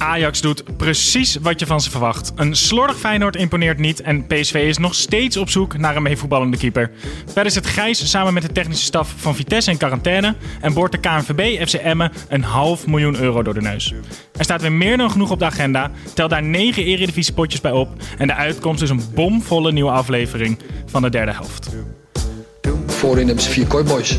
Ajax doet precies wat je van ze verwacht. Een slordig Feyenoord imponeert niet en PSV is nog steeds op zoek naar een meevoetballende keeper. Verder zit Gijs samen met de technische staf van Vitesse in quarantaine en boort de KNVB FC Emmen een half miljoen euro door de neus. Er staat weer meer dan genoeg op de agenda, tel daar negen eredivisiepotjes bij op en de uitkomst is een bomvolle nieuwe aflevering van de derde helft. Voorin hebben ze vier kooiboys.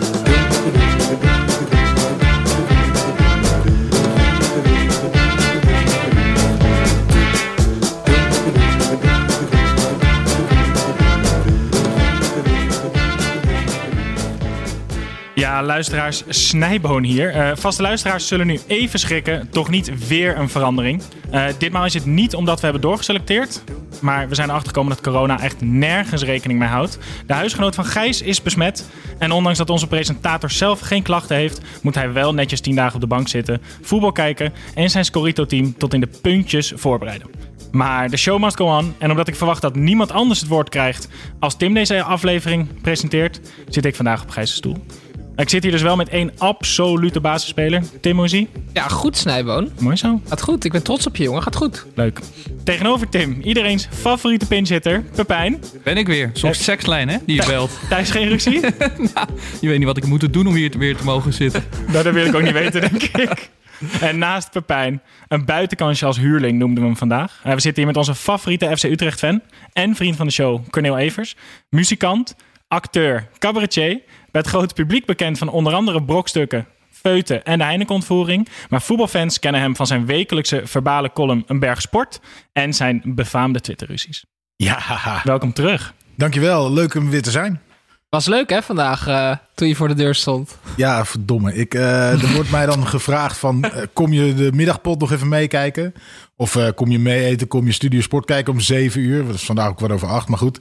Luisteraars, Snijboon hier. Eh, vaste luisteraars zullen nu even schrikken. Toch niet weer een verandering. Eh, ditmaal is het niet omdat we hebben doorgeselecteerd. Maar we zijn erachter gekomen dat corona echt nergens rekening mee houdt. De huisgenoot van Gijs is besmet. En ondanks dat onze presentator zelf geen klachten heeft... moet hij wel netjes 10 dagen op de bank zitten, voetbal kijken... en zijn Scorito-team tot in de puntjes voorbereiden. Maar de show must go on. En omdat ik verwacht dat niemand anders het woord krijgt als Tim deze aflevering presenteert, zit ik vandaag op Gijs' stoel. Ik zit hier dus wel met één absolute basisspeler. Tim Mozie. Ja, goed Snijboon. Mooi zo. Gaat goed. Ik ben trots op je, jongen. Gaat goed. Leuk. Tegenover Tim, iedereen's favoriete pinchitter, Pepijn. Ben ik weer. Zo'n sekslijn, hè, die je belt. Thijs geen ruzie? nou, je weet niet wat ik moet doen om hier weer te mogen zitten. nou, dat wil ik ook niet weten, denk ik. En naast Pepijn, een buitenkansje als huurling noemden we hem vandaag. Uh, we zitten hier met onze favoriete FC Utrecht-fan en vriend van de show, Cornel Evers. Muzikant, acteur, cabaretier, bij het grote publiek bekend van onder andere brokstukken, feuten en de Heineken-ontvoering. Maar voetbalfans kennen hem van zijn wekelijkse verbale column Een Berg Sport en zijn befaamde Twitterruzies. Ja. Welkom terug. Dankjewel, leuk om weer te zijn. Was leuk hè vandaag uh, toen je voor de deur stond. Ja, verdomme. Ik, uh, er wordt mij dan gevraagd van uh, kom je de middagpot nog even meekijken? Of kom je mee eten, kom je Studio Sport kijken om zeven uur? Dat is vandaag ook wat over acht, maar goed.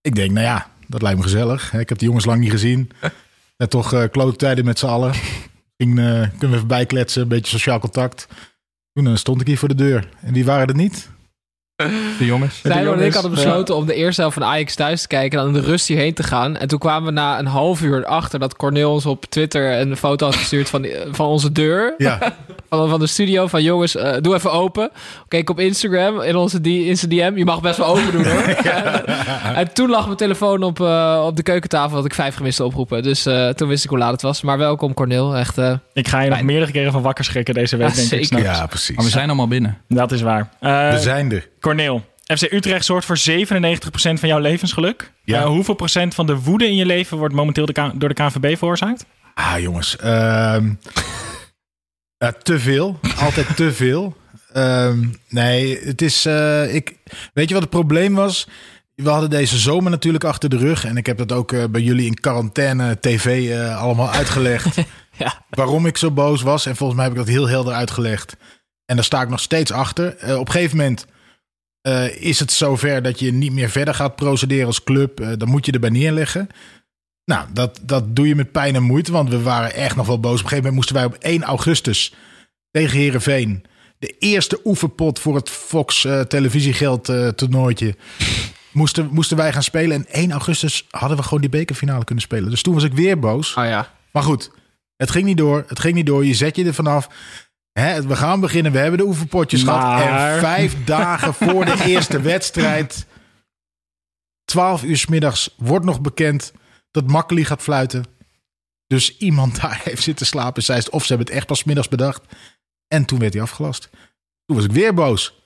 Ik denk, nou ja, dat lijkt me gezellig. Ik heb de jongens lang niet gezien. Net toch uh, klote tijden met z'n allen. Ging, uh, kunnen we even bijkletsen, een beetje sociaal contact. Toen uh, stond ik hier voor de deur. En wie waren er niet? De jongens. Zij en ik hadden besloten om de eerste helft van Ajax thuis te kijken en dan in de rust hierheen te gaan. En toen kwamen we na een half uur achter dat Cornel ons op Twitter een foto had gestuurd van, van onze deur. Ja. Van, van de studio. Van jongens, uh, doe even open. Keek op Instagram in onze in zijn DM. Je mag best wel open doen hoor. ja. En toen lag mijn telefoon op, uh, op de keukentafel. Had ik vijf gemiste oproepen. Dus uh, toen wist ik hoe laat het was. Maar welkom Cornel. Echt, ik ga je nog meerdere keren van wakker schrikken deze week. Ja, denk zeker. ik. Ja, precies. Maar we zijn allemaal binnen. Dat is waar. we zijn er. Corneel, FC Utrecht zorgt voor 97% van jouw levensgeluk. Ja. Uh, hoeveel procent van de woede in je leven wordt momenteel de door de KNVB veroorzaakt? Ah, jongens. Uh, uh, te veel. Altijd te veel. Ehm, nee, het is... uh, ik, weet je wat het probleem was? We hadden deze zomer natuurlijk achter de rug. En ik heb dat ook bij jullie in quarantaine tv allemaal uitgelegd. ja. Waarom ik zo boos was. En volgens mij heb ik dat heel helder uitgelegd. En daar sta ik nog steeds achter. Op een gegeven moment uh, is het zover dat je niet meer verder gaat procederen als club. Uh, dan moet je erbij neerleggen. Nou, dat, dat doe je met pijn en moeite. Want we waren echt nog wel boos. Op een gegeven moment moesten wij op 1 augustus tegen Herenveen de eerste oefenpot voor het Fox uh, televisiegeld toernooitje. Moesten, moesten wij gaan spelen. En 1 augustus hadden we gewoon die bekerfinale kunnen spelen. Dus toen was ik weer boos. Oh ja. Maar goed, het ging niet door. Het ging niet door. Je zet je er vanaf. Hè, we gaan beginnen. We hebben de oefenpotjes maar... gehad. En vijf dagen voor de eerste wedstrijd, 12 uur s middags, wordt nog bekend dat Makkeli gaat fluiten. Dus iemand daar heeft zitten slapen. Zij of ze hebben het echt pas middags bedacht. En toen werd hij afgelast. Toen was ik weer boos.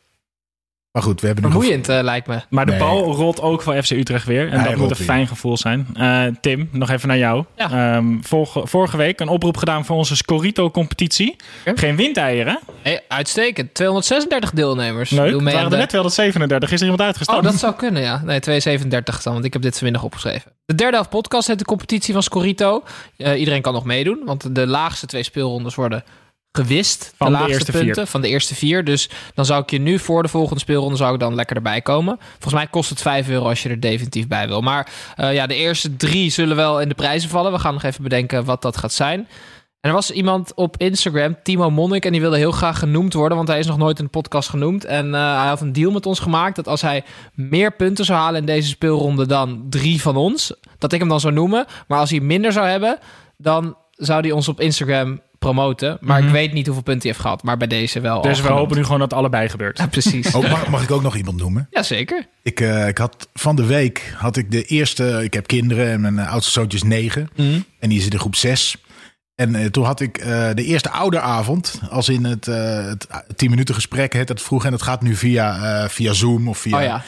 Maar goed, we hebben nu... Vermoeiend eh, lijkt me. Maar de Nee. bal rolt ook van FC Utrecht weer. En Hij dat moet een weer. fijn gevoel zijn. Eh, Tim, nog even naar jou. Ja. Ehm, vorige, vorige week een oproep gedaan voor onze Scorito-competitie. Geen windeieren. Hey, uitstekend. 236 deelnemers. Leuk. Doe mee waren er de- net 237. Is er iemand uitgestapt? Oh, dat zou kunnen, ja. Nee, 237 dan, want ik heb dit vanmiddag opgeschreven. De derde helft podcast heet de competitie van Scorito. Eh, iedereen kan nog meedoen, want de laagste twee speelrondes worden gewist. Van de de laagste eerste vier. punten van de eerste vier. Dus dan zou ik je nu voor de volgende speelronde zou ik dan lekker erbij komen. Volgens mij kost het 5 euro als je er definitief bij wil. Maar eh, ja, de eerste drie zullen wel in de prijzen vallen. We gaan nog even bedenken wat dat gaat zijn. En er was iemand op Instagram, Timo Monnik, en die wilde heel graag genoemd worden, want hij is nog nooit in de podcast genoemd. En eh, hij had een deal met ons gemaakt dat als hij meer punten zou halen in deze speelronde dan drie van ons, dat ik hem dan zou noemen. Maar als hij minder zou hebben, dan zou hij ons op Instagram promoten. Maar Mhm. ik weet niet hoeveel punten hij heeft gehad, maar bij deze wel. Dus we genoemd. hopen nu gewoon dat het allebei gebeurt. Ja, precies. Ook, mag, mag ik ook nog iemand noemen? Jazeker. Ik, eh, ik had van de week had ik de eerste. Ik heb kinderen en mijn eh, oudste zoontje is negen. En die zit in groep zes. En eh, toen had ik eh, de eerste ouderavond. Als in het, eh het 10 minuten gesprek. Het, het vroeg. En het gaat nu via, eh, via Zoom of via. Oh ja.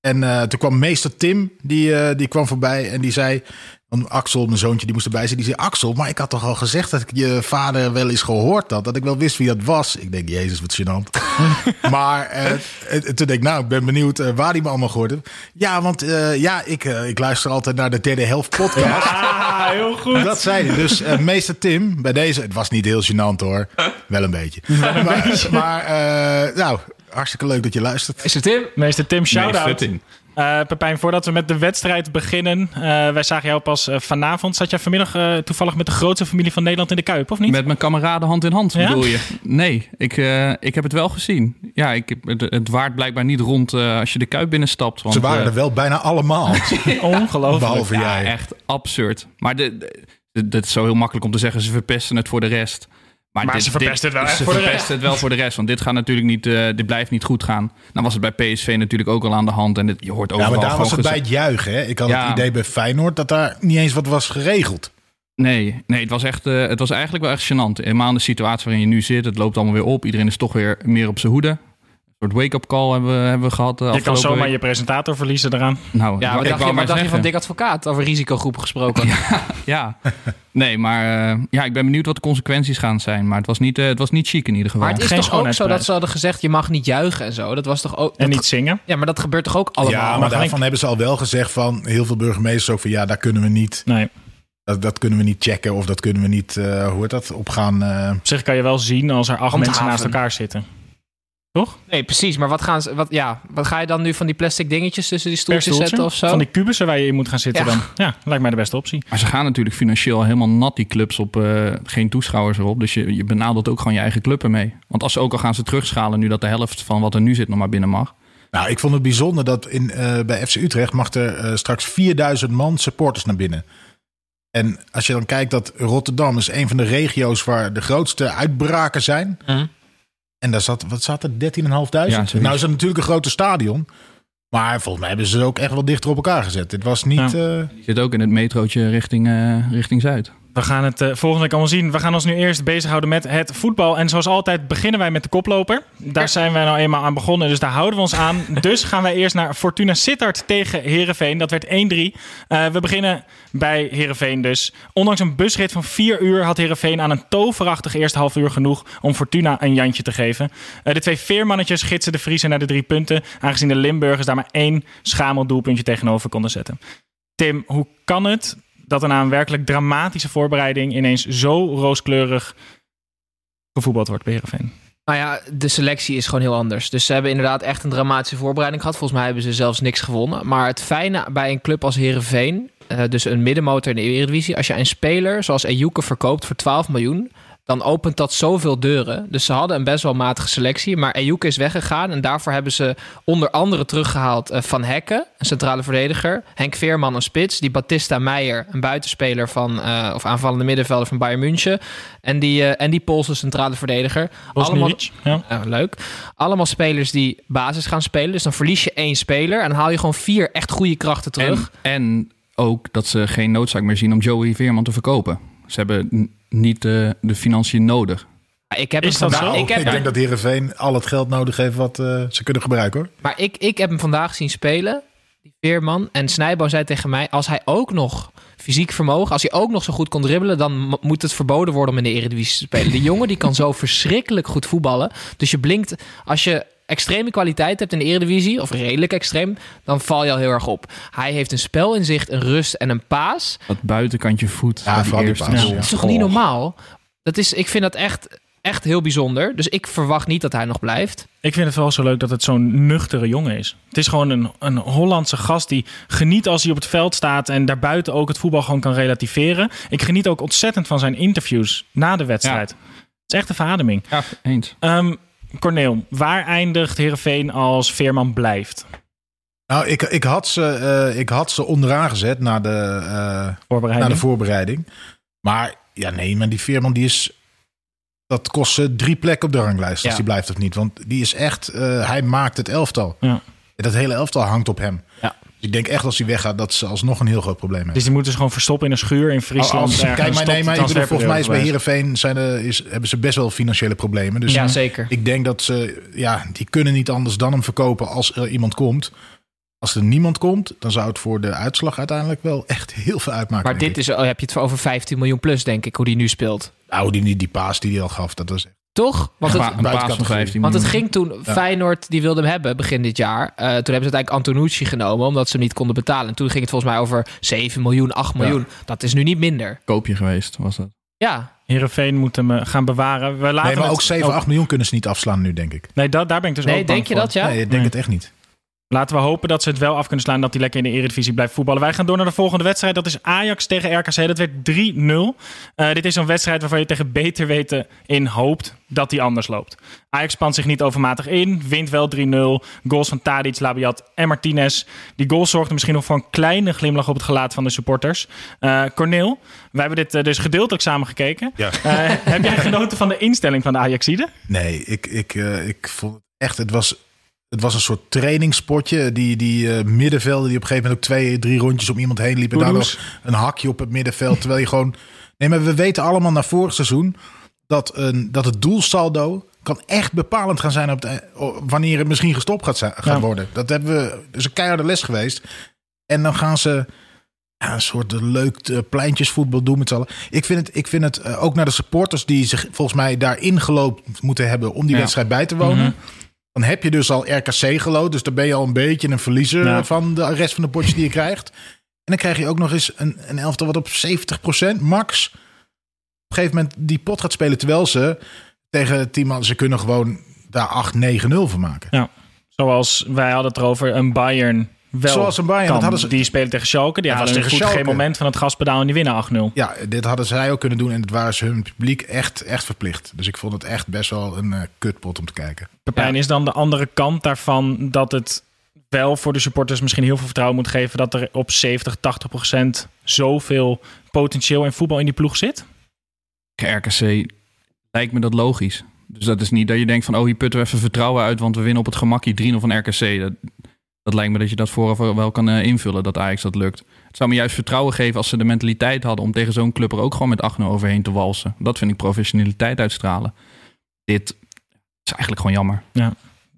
En eh, toen kwam meester Tim. Die, eh, die kwam voorbij. En die zei. Want Axel, mijn zoontje, die moest erbij zijn. Die zei: Axel, maar ik had toch al gezegd dat ik je vader wel eens gehoord had. Dat ik wel wist wie dat was. Ik denk, Jezus, wat gênant. maar eh, toen denk ik, nou, ik ben benieuwd eh, waar die me allemaal gehoord heeft. Ja, want eh, ja, ik, ik luister altijd naar de derde helft podcast. Ah, heel goed. Dat zei hij. Dus meester Tim, bij deze, het was niet heel gênant hoor. Wel een beetje. maar maar eh, nou, hartstikke leuk dat je luistert. Is het Tim? Meester Tim, shout-out. fitting. Eh, Pepijn, voordat we met de wedstrijd beginnen. eh, wij zagen jou pas eh, vanavond. Zat jij vanmiddag toevallig met de grootste familie van Nederland in de Kuip, of niet? Met mijn kameraden hand in hand, Ja? bedoel je? Nee, ik, eh, ik heb het wel gezien. Ja, ik, het, het waard blijkbaar niet rond eh, als je de Kuip binnenstapt. Want, Ze waren er wel bijna allemaal. Ongelooflijk. Behalve ja, jij. echt absurd. Maar de, de- de- dat is zo heel makkelijk om te zeggen. Ze verpesten het voor de rest. Maar ze verpesten het wel echt voor de verpesten het wel voor de rest. Want dit gaat natuurlijk niet. eh, dit blijft niet goed gaan. Nou was het bij PSV natuurlijk ook al aan de hand. En dit, je hoort Ja, overal maar daar was het bij het juichen. Hè? Ik had Ja. het idee bij Feyenoord dat daar niet eens wat was geregeld. Nee, nee het, was echt, eh, het was eigenlijk wel echt gênant. Helemaal in de situatie waarin je nu zit. Het loopt allemaal weer op. Iedereen is toch weer meer op zijn hoede. Een soort wake-up call hebben we, hebben we gehad. eh, Je kan zomaar week. je presentator verliezen eraan. Nou, Ja, ik wat dacht, je, maar dacht je van zeggen. Dick Advocaat? Over risicogroepen gesproken. Ja, nee, maar eh, ja, ik ben benieuwd wat de consequenties gaan zijn. Maar het was niet, eh, het was niet chic in ieder geval. Maar het is Geen toch ook zo dat ze hadden gezegd... je mag niet juichen en zo. Dat was toch ook... En niet zingen. Ja, maar dat gebeurt toch ook allemaal? ja, maar maar daarvan hebben ze al wel gezegd van heel veel burgemeesters ook van ja, daar kunnen we niet, Nee. dat, dat kunnen we niet checken of dat kunnen we niet, eh hoe heet dat, opgaan. eh Op zich kan je wel zien als er acht mensen naast elkaar zitten. Toch? Nee, precies. Maar wat, gaan ze, wat, ja, wat ga je dan nu van die plastic dingetjes tussen die stoeltjes stoeltje. zetten of zo? Van die kubussen waar je in moet gaan zitten Ja. dan. Ja, lijkt mij de beste optie. Maar ze gaan natuurlijk financieel helemaal nat, die clubs, op eh, geen toeschouwers erop. Dus je, je benadeelt ook gewoon je eigen club ermee. Want als ze ook al gaan ze terugschalen, nu dat de helft van wat er nu zit nog maar binnen mag. Nou, ik vond het bijzonder dat in, eh, bij FC Utrecht mag er eh, straks 4000 man supporters naar binnen. En als je dan kijkt dat Rotterdam is een van de regio's waar de grootste uitbraken zijn. Mhm. En daar zat, wat zat er, 13.500? Ja, nou is dat natuurlijk een grote stadion. Maar volgens mij hebben ze ook echt wel dichter op elkaar gezet. Het was niet... Ja. eh, zit ook in het metrootje richting, eh, richting Zuid. We gaan het eh, volgende week allemaal zien. We gaan ons nu eerst bezighouden met het voetbal. En zoals altijd beginnen wij met de koploper. Daar zijn wij nou eenmaal aan begonnen, dus daar houden we ons aan. Dus gaan wij eerst naar Fortuna Sittard tegen Herenveen. Dat werd 1-3. Eh, we beginnen bij Herenveen dus. Ondanks een busrit van 4 uur had Herenveen aan een toverachtig eerste half uur genoeg om Fortuna een jantje te geven. Eh, de twee veermannetjes gidsen de Vriezen naar de drie punten. Aangezien de Limburgers daar maar één schamel doelpuntje tegenover konden zetten. Tim, hoe kan het dat er na een werkelijk dramatische voorbereiding ineens zo rooskleurig gevoetbald wordt bij Heerenveen? Nou ja, de selectie is gewoon heel anders. Dus ze hebben inderdaad echt een dramatische voorbereiding gehad. Volgens mij hebben ze zelfs niks gewonnen. Maar het fijne bij een club als Herenveen, dus een middenmotor in de Eredivisie, als je een speler zoals Ejuke verkoopt voor 12 miljoen, dan opent dat zoveel deuren. Dus ze hadden een best wel matige selectie, maar Ejuke is weggegaan en daarvoor hebben ze onder andere teruggehaald eh, Van Hekken, een centrale verdediger, Henk Veerman, een spits, die Batista Meijer, een buitenspeler van, eh, of aanvallende middenvelder van Bayern München, en die, eh, en die Poolse centrale verdediger. Allemaal, ja. ja, leuk. Allemaal spelers die basis gaan spelen. Dus dan verlies je één speler en dan haal je gewoon vier echt goede krachten terug. En, en ook dat ze geen noodzaak meer zien om Joey Veerman te verkopen. Ze hebben niet de, de financiën nodig. Ik heb Is hem dat vandaag, zo? Ik heb, ik denk dat Heerenveen al het geld nodig heeft wat eh, ze kunnen gebruiken hoor. Maar ik, ik heb hem vandaag zien spelen, die Veerman. En Snijboom zei tegen mij, als hij ook nog fysiek vermogen, als hij ook nog zo goed kon dribbelen, dan mo- moet het verboden worden om in de Eredivisie te spelen. Die jongen die kan zo verschrikkelijk goed voetballen. Dus je blinkt, als je extreme kwaliteit hebt in de Eredivisie, of redelijk extreem, dan val je al heel erg op. Hij heeft een spelinzicht, een rust en een paas. Dat buitenkantje voet. Ja, die vooral die paas, Ja. Dat is toch niet normaal? Dat is, ik vind dat echt, echt heel bijzonder. Dus ik verwacht niet dat hij nog blijft. Ik vind het wel zo leuk dat het zo'n nuchtere jongen is. Het is gewoon een, een Hollandse gast die geniet als hij op het veld staat en daarbuiten ook het voetbal gewoon kan relativeren. Ik geniet ook ontzettend van zijn interviews na de wedstrijd. Het is echt een verademing. Ja, eens. Ehm Corneel, waar eindigt Heerenveen als Veerman blijft? Nou, ik, ik, had ze, eh, ik had ze onderaan gezet na de, eh, na Voorbereiding? de voorbereiding. Maar ja, nee, maar die Veerman die is... Dat kost ze drie plekken op de ranglijst als die blijft of niet. Want die is echt... eh, hij maakt het elftal. Ja. Dat hele elftal hangt op hem. Ja. Dus ik denk echt als hij weggaat dat ze alsnog een heel groot probleem hebben. Dus die moeten ze gewoon verstoppen in een schuur in Friesland. Als- ergens. kijk, maar, nee, maar ik bedoel, volgens mij is bij Heerenveen zijn er, is, hebben ze best wel financiële problemen. Dus ja, zeker. ik denk dat ze, ja, die kunnen niet anders dan hem verkopen als er iemand komt. Als er niemand komt, dan zou het voor de uitslag uiteindelijk wel echt heel veel uitmaken. Maar dit is, oh, heb je het voor over 15 miljoen plus, denk ik, hoe die nu speelt. Nou, die, die paas die hij al gaf, dat was. Toch? Want het, een paas van buitencategorie. 15 want het ging toen, Ja. Feyenoord die wilde hem hebben begin dit jaar. Eh, toen hebben ze uiteindelijk Antonucci genomen, omdat ze hem niet konden betalen. En toen ging het volgens mij over 7 miljoen, 8 miljoen. Dat is nu niet minder. Koopje geweest, was dat. Ja, Heerenveen moet hem eh, gaan bewaren. We laten Nee, maar ook 7, 8 miljoen kunnen ze niet afslaan nu, denk ik. Nee, da- daar ben ik dus nee, ook bang denk je voor. dat ja? Nee, ik denk Nee. het echt niet. Laten we hopen dat ze het wel af kunnen slaan. Dat hij lekker in de Eredivisie blijft voetballen. Wij gaan door naar de volgende wedstrijd. Dat is Ajax tegen RKC. Dat werd 3-0. Eh, dit is een wedstrijd waarvan je tegen beter weten in hoopt dat die anders loopt. Ajax spant zich niet overmatig in. Wint wel 3-0. Goals van Tadic, Labiat en Martinez. Die goals zorgden misschien nog voor een kleine glimlach op het gelaat van de supporters. Eh Corneel, wij hebben dit eh, dus gedeeltelijk samen gekeken. Ja. Heb jij genoten van de instelling van de Ajaxide? Nee, ik, ik, ik vond het echt, het was, het was een soort trainingspotje. Die, die eh, middenvelden die op een gegeven moment ook twee, drie rondjes om iemand heen liepen. Daardoor Kudus. een hakje op het middenveld. Terwijl je gewoon... Nee, maar we weten allemaal na vorig seizoen dat, een, dat het doelsaldo kan echt bepalend gaan zijn op het, e- wanneer het misschien gestopt gaat, Ja. worden. Dat hebben we, is een keiharde les geweest. En dan gaan ze ja, een soort leuk eh, pleintjesvoetbal doen met z'n allen. Ik vind het, ik vind het eh, ook naar de supporters die zich volgens mij daar ingelopen moeten hebben om die Ja. wedstrijd bij te wonen. Mhm. Dan heb je dus al RKC gelood. Dus dan ben je al een beetje een verliezer Ja. van de rest van de potjes die je krijgt. En dan krijg je ook nog eens een, een elftal wat op 70% max op een gegeven moment die pot gaat spelen. Terwijl ze tegen het team, ze kunnen gewoon daar 8-9-0 van maken. Zoals wij hadden het erover, een Bayern wel Zoals een Bayern, kan. dat hadden ze- Die spelen tegen Schalke. Die Dat hadden tegen goed Schalke. geen moment van het gaspedaal en die winnen 8-0. Ja, dit hadden zij ook kunnen doen. En het waren ze hun publiek echt, echt verplicht. Dus ik vond het echt best wel een eh, kutpot om te kijken. Pepijn is dan de andere kant daarvan dat het wel voor de supporters misschien heel veel vertrouwen moet geven dat er op 70, 80 procent zoveel potentieel in voetbal in die ploeg zit. RKC lijkt me dat logisch. Dus dat is niet dat je denkt van... oh, hier putten we even vertrouwen uit... want we winnen op het gemakkie 3-0 van RKC. Dat, dat lijkt me dat je dat vooraf wel kan eh, invullen... dat Ajax dat lukt. Het zou me juist vertrouwen geven als ze de mentaliteit hadden... om tegen zo'n club er ook gewoon met 8-0 overheen te walsen. Dat vind ik professionaliteit uitstralen. Dit is eigenlijk gewoon jammer.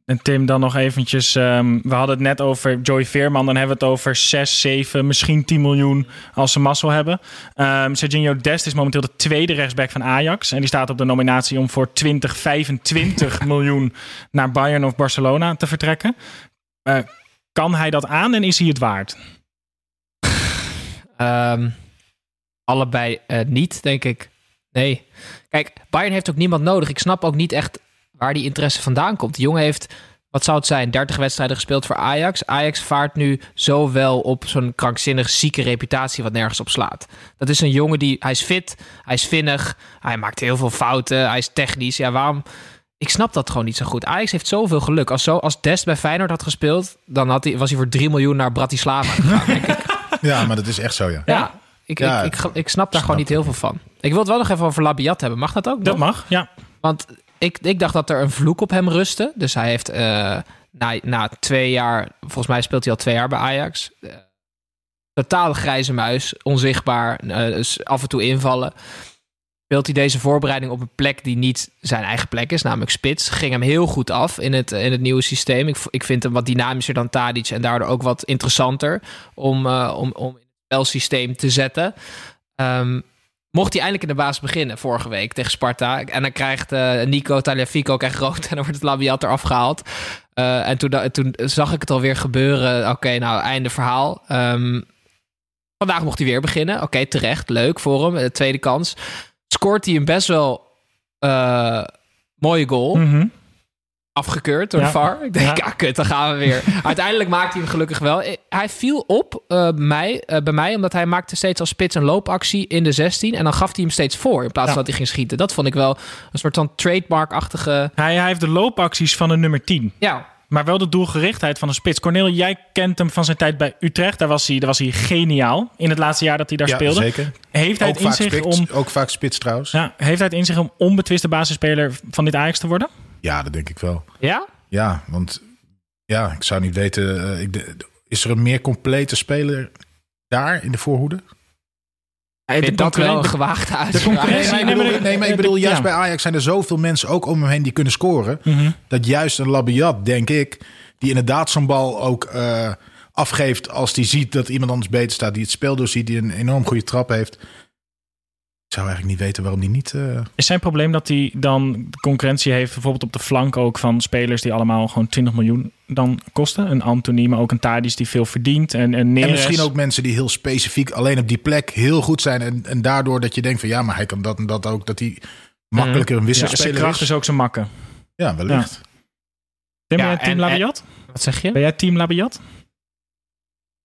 En Tim, dan nog eventjes. ehm, we hadden het net over Joey Veerman. Dan hebben we het over 6, 7, misschien 10 miljoen als ze mazzel hebben. Ehm Serginho Dest is momenteel de tweede rechtsback van Ajax. En die staat op de nominatie om voor 20, 25 miljoen naar Bayern of Barcelona te vertrekken. Eh, kan hij dat aan en is hij het waard? Ehm, allebei eh, niet, denk ik. Nee. Kijk, Bayern heeft ook niemand nodig. Ik snap ook niet echt waar die interesse vandaan komt. Die jongen heeft, wat zou het zijn, 30 wedstrijden gespeeld voor Ajax. Ajax vaart nu zo wel op zo'n krankzinnig zieke reputatie wat nergens op slaat. Dat is een jongen die, hij is fit, hij is vinnig, hij maakt heel veel fouten, hij is technisch. Ja, waarom... Ik snap dat gewoon niet zo goed. Ajax heeft zoveel geluk. Als, zo, als Dest bij Feyenoord had gespeeld, dan had hij, was hij voor 3 miljoen naar Bratislava gegaan. denk ik. Ja, maar dat is echt zo, ja. Ja, ik, Ja, ik, ik, ik snap daar snap gewoon niet heel veel van. Ik wil het wel nog even over Labiat hebben. Mag dat ook? Dat mag, ja. Want ik, ik dacht dat er een vloek op hem rustte. Dus hij heeft eh, na, na twee jaar, volgens mij speelt hij al twee jaar bij Ajax. Eh, totale grijze muis, onzichtbaar, eh, dus af en toe invallen. Speelt hij deze voorbereiding op een plek die niet zijn eigen plek is, namelijk spits. Ging hem heel goed af in het, in het nieuwe systeem. Ik, ik vind hem wat dynamischer dan Tadic en daardoor ook wat interessanter om, eh, om, om in het spelsysteem te zetten. Ehm, mocht hij eindelijk in de baas beginnen vorige week tegen Sparta. En dan krijgt eh, Nico Taliafico krijgt rood en dan wordt het Labiat eraf gehaald. Eh, en toen, toen zag ik het alweer gebeuren. Oké, nou, einde verhaal. Ehm, vandaag mocht hij weer beginnen. Oké, terecht. Leuk voor hem. Tweede kans. Scoort hij een best wel eh, mooie goal. Mhm. Afgekeurd door de Ja. VAR. Ik denk, Ja. kut, dan gaan we weer. Uiteindelijk maakt hij hem gelukkig wel. Eh, Hij viel op eh, bij, mij, bij mij, omdat hij maakte steeds als spits een loopactie in de 16. En dan gaf hij hem steeds voor, in plaats Ja. van dat hij ging schieten. Dat vond ik wel een soort van trademark-achtige... Hij, hij heeft de loopacties van een nummer 10. Ja, Maar wel de doelgerichtheid van een spits. Cornel, jij kent hem van zijn tijd bij Utrecht. Daar was hij, daar was hij geniaal in het laatste jaar dat hij daar Ja, speelde. zeker. Heeft hij Ook het in vaak, zich spits, om... ook vaak spits trouwens. Ja, heeft hij het in zich om onbetwiste basisspeler van dit Ajax te worden? Ja, dat denk ik wel. ja? Ja, want ja, ik zou niet weten. eh, ik, is er een meer complete speler daar in de voorhoede? Vind dat wel een gewaagde uitspraak. concurrentie- Nee, maar ik nee, bedoel, maar- nee, maar ik bedoel Ja. juist bij Ajax zijn er zoveel mensen ook om hem heen die kunnen scoren. Mhm. Dat juist een Labiat, denk ik, die inderdaad zo'n bal ook eh, afgeeft als die ziet dat iemand anders beter staat. Die het spel doorziet, die een enorm goede trap heeft. Ik zou eigenlijk niet weten waarom die niet... eh, Is zijn probleem dat hij dan concurrentie heeft, bijvoorbeeld op de flank ook van spelers die allemaal gewoon 20 miljoen dan kosten? Een Anthony, maar ook een Tadic die veel verdient. En, en, Neres. En misschien ook mensen die heel specifiek alleen op die plek heel goed zijn. En, en daardoor dat je denkt van ja, maar hij kan dat en dat ook. Dat hij makkelijker een Ja, zijn wisselspeler kracht is. is ook zijn makken. Ja, wellicht. Ben Ja, jij team en- Labiat? Wat zeg je? Ben jij team Labiat?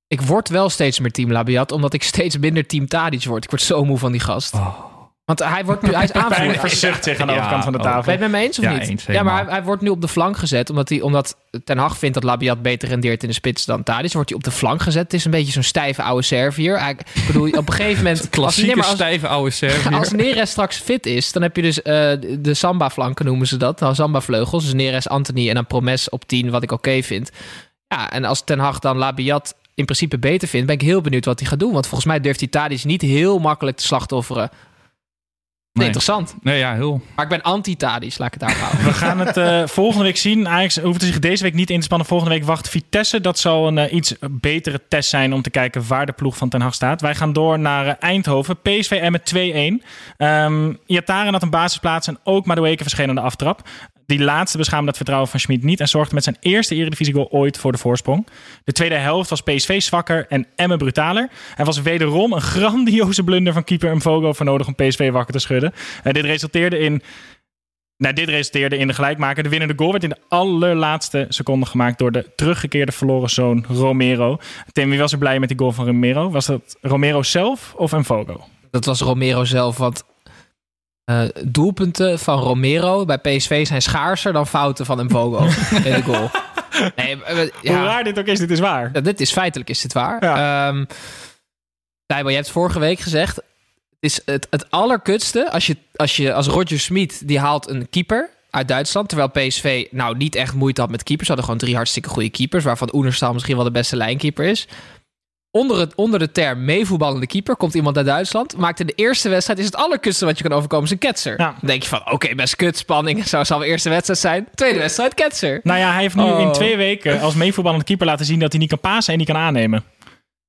Ik word wel steeds meer team Labiat, omdat ik steeds minder team Tadic word. Ik word zo moe van die gast. Want hij wordt nu, hij is aanvoerder. verzucht zich aan de Ja, overkant van de oh. tafel. Ben je het met me eens of Ja, niet? eens, ja, maar hij, hij wordt nu op de flank gezet, omdat, hij, omdat Ten Hag vindt dat Labiat beter rendeert in de spits dan Tadic. Wordt hij op de flank gezet. Het is een beetje zo'n stijve oude Servier. Hij, ik bedoel, op een gegeven moment... als, nee, Klassieke als, stijve oude Serviër. als Neres straks fit is, dan heb je dus eh, de Samba-flanken noemen ze dat. Nou, Samba-vleugels. Dus Neres, Anthony en dan Promes op 10, wat ik oké vind. Ja, en als Ten Hag dan Labiat in principe beter vindt, ben ik heel benieuwd wat hij gaat doen. Want volgens mij durft hij Tadic niet heel makkelijk te slachtofferen. Nee. Interessant. Nee, ja, heel. Maar ik ben anti-Tadic, laat ik het daar houden. We gaan het eh, volgende week zien. Ajax hoeft zich deze week niet in te spannen. Volgende week wacht Vitesse. Dat zal een eh, iets betere test zijn om te kijken waar de ploeg van Ten Hag staat. Wij gaan door naar eh, Eindhoven. PSV Emmen 2-1. Ehm Iataren had een basisplaats en ook Madueke verscheen aan de aftrap. Die laatste beschaamde het vertrouwen van Schmid niet en zorgde met zijn eerste Eredivisie-goal ooit voor de voorsprong. De tweede helft was PSV zwakker en Emmen brutaler. Er was wederom een grandioze blunder van keeper Mvogo voor nodig om PSV wakker te schudden. En dit resulteerde in nou, dit resulteerde in de gelijkmaker. De winnende goal werd in de allerlaatste seconde gemaakt door de teruggekeerde verloren zoon Romero. Tim, wie was er blij met die goal van Romero? Was dat Romero zelf of Mvogo? Dat was Romero zelf, want eh, doelpunten van Romero bij PSV zijn schaarser dan fouten van Mvogo in de goal. Nee, eh, Hoe ja, raar dit ook is, dit is waar. Ja, dit is feitelijk is dit waar. Ja. Tijbo, je hebt vorige week gezegd, het is het, het allerkutste als je, als je als Roger Smit die haalt een keeper uit Duitsland, terwijl PSV nou niet echt moeite had met keepers. Ze hadden gewoon drie hartstikke goede keepers, waarvan Oenerstal misschien wel de beste lijnkeeper is. Onder, het, onder de term meevoetballende keeper komt iemand uit Duitsland. Maakt in de eerste wedstrijd is het allerkutste wat je kan overkomen is een ketser. Ja. Dan denk je van, oké, best kut, spanning. Zo zal de eerste wedstrijd zijn. Tweede wedstrijd, ketser. Nou ja, hij heeft nu Oh. in twee weken als meevoetballende keeper laten zien dat hij niet kan pasen en niet kan aannemen.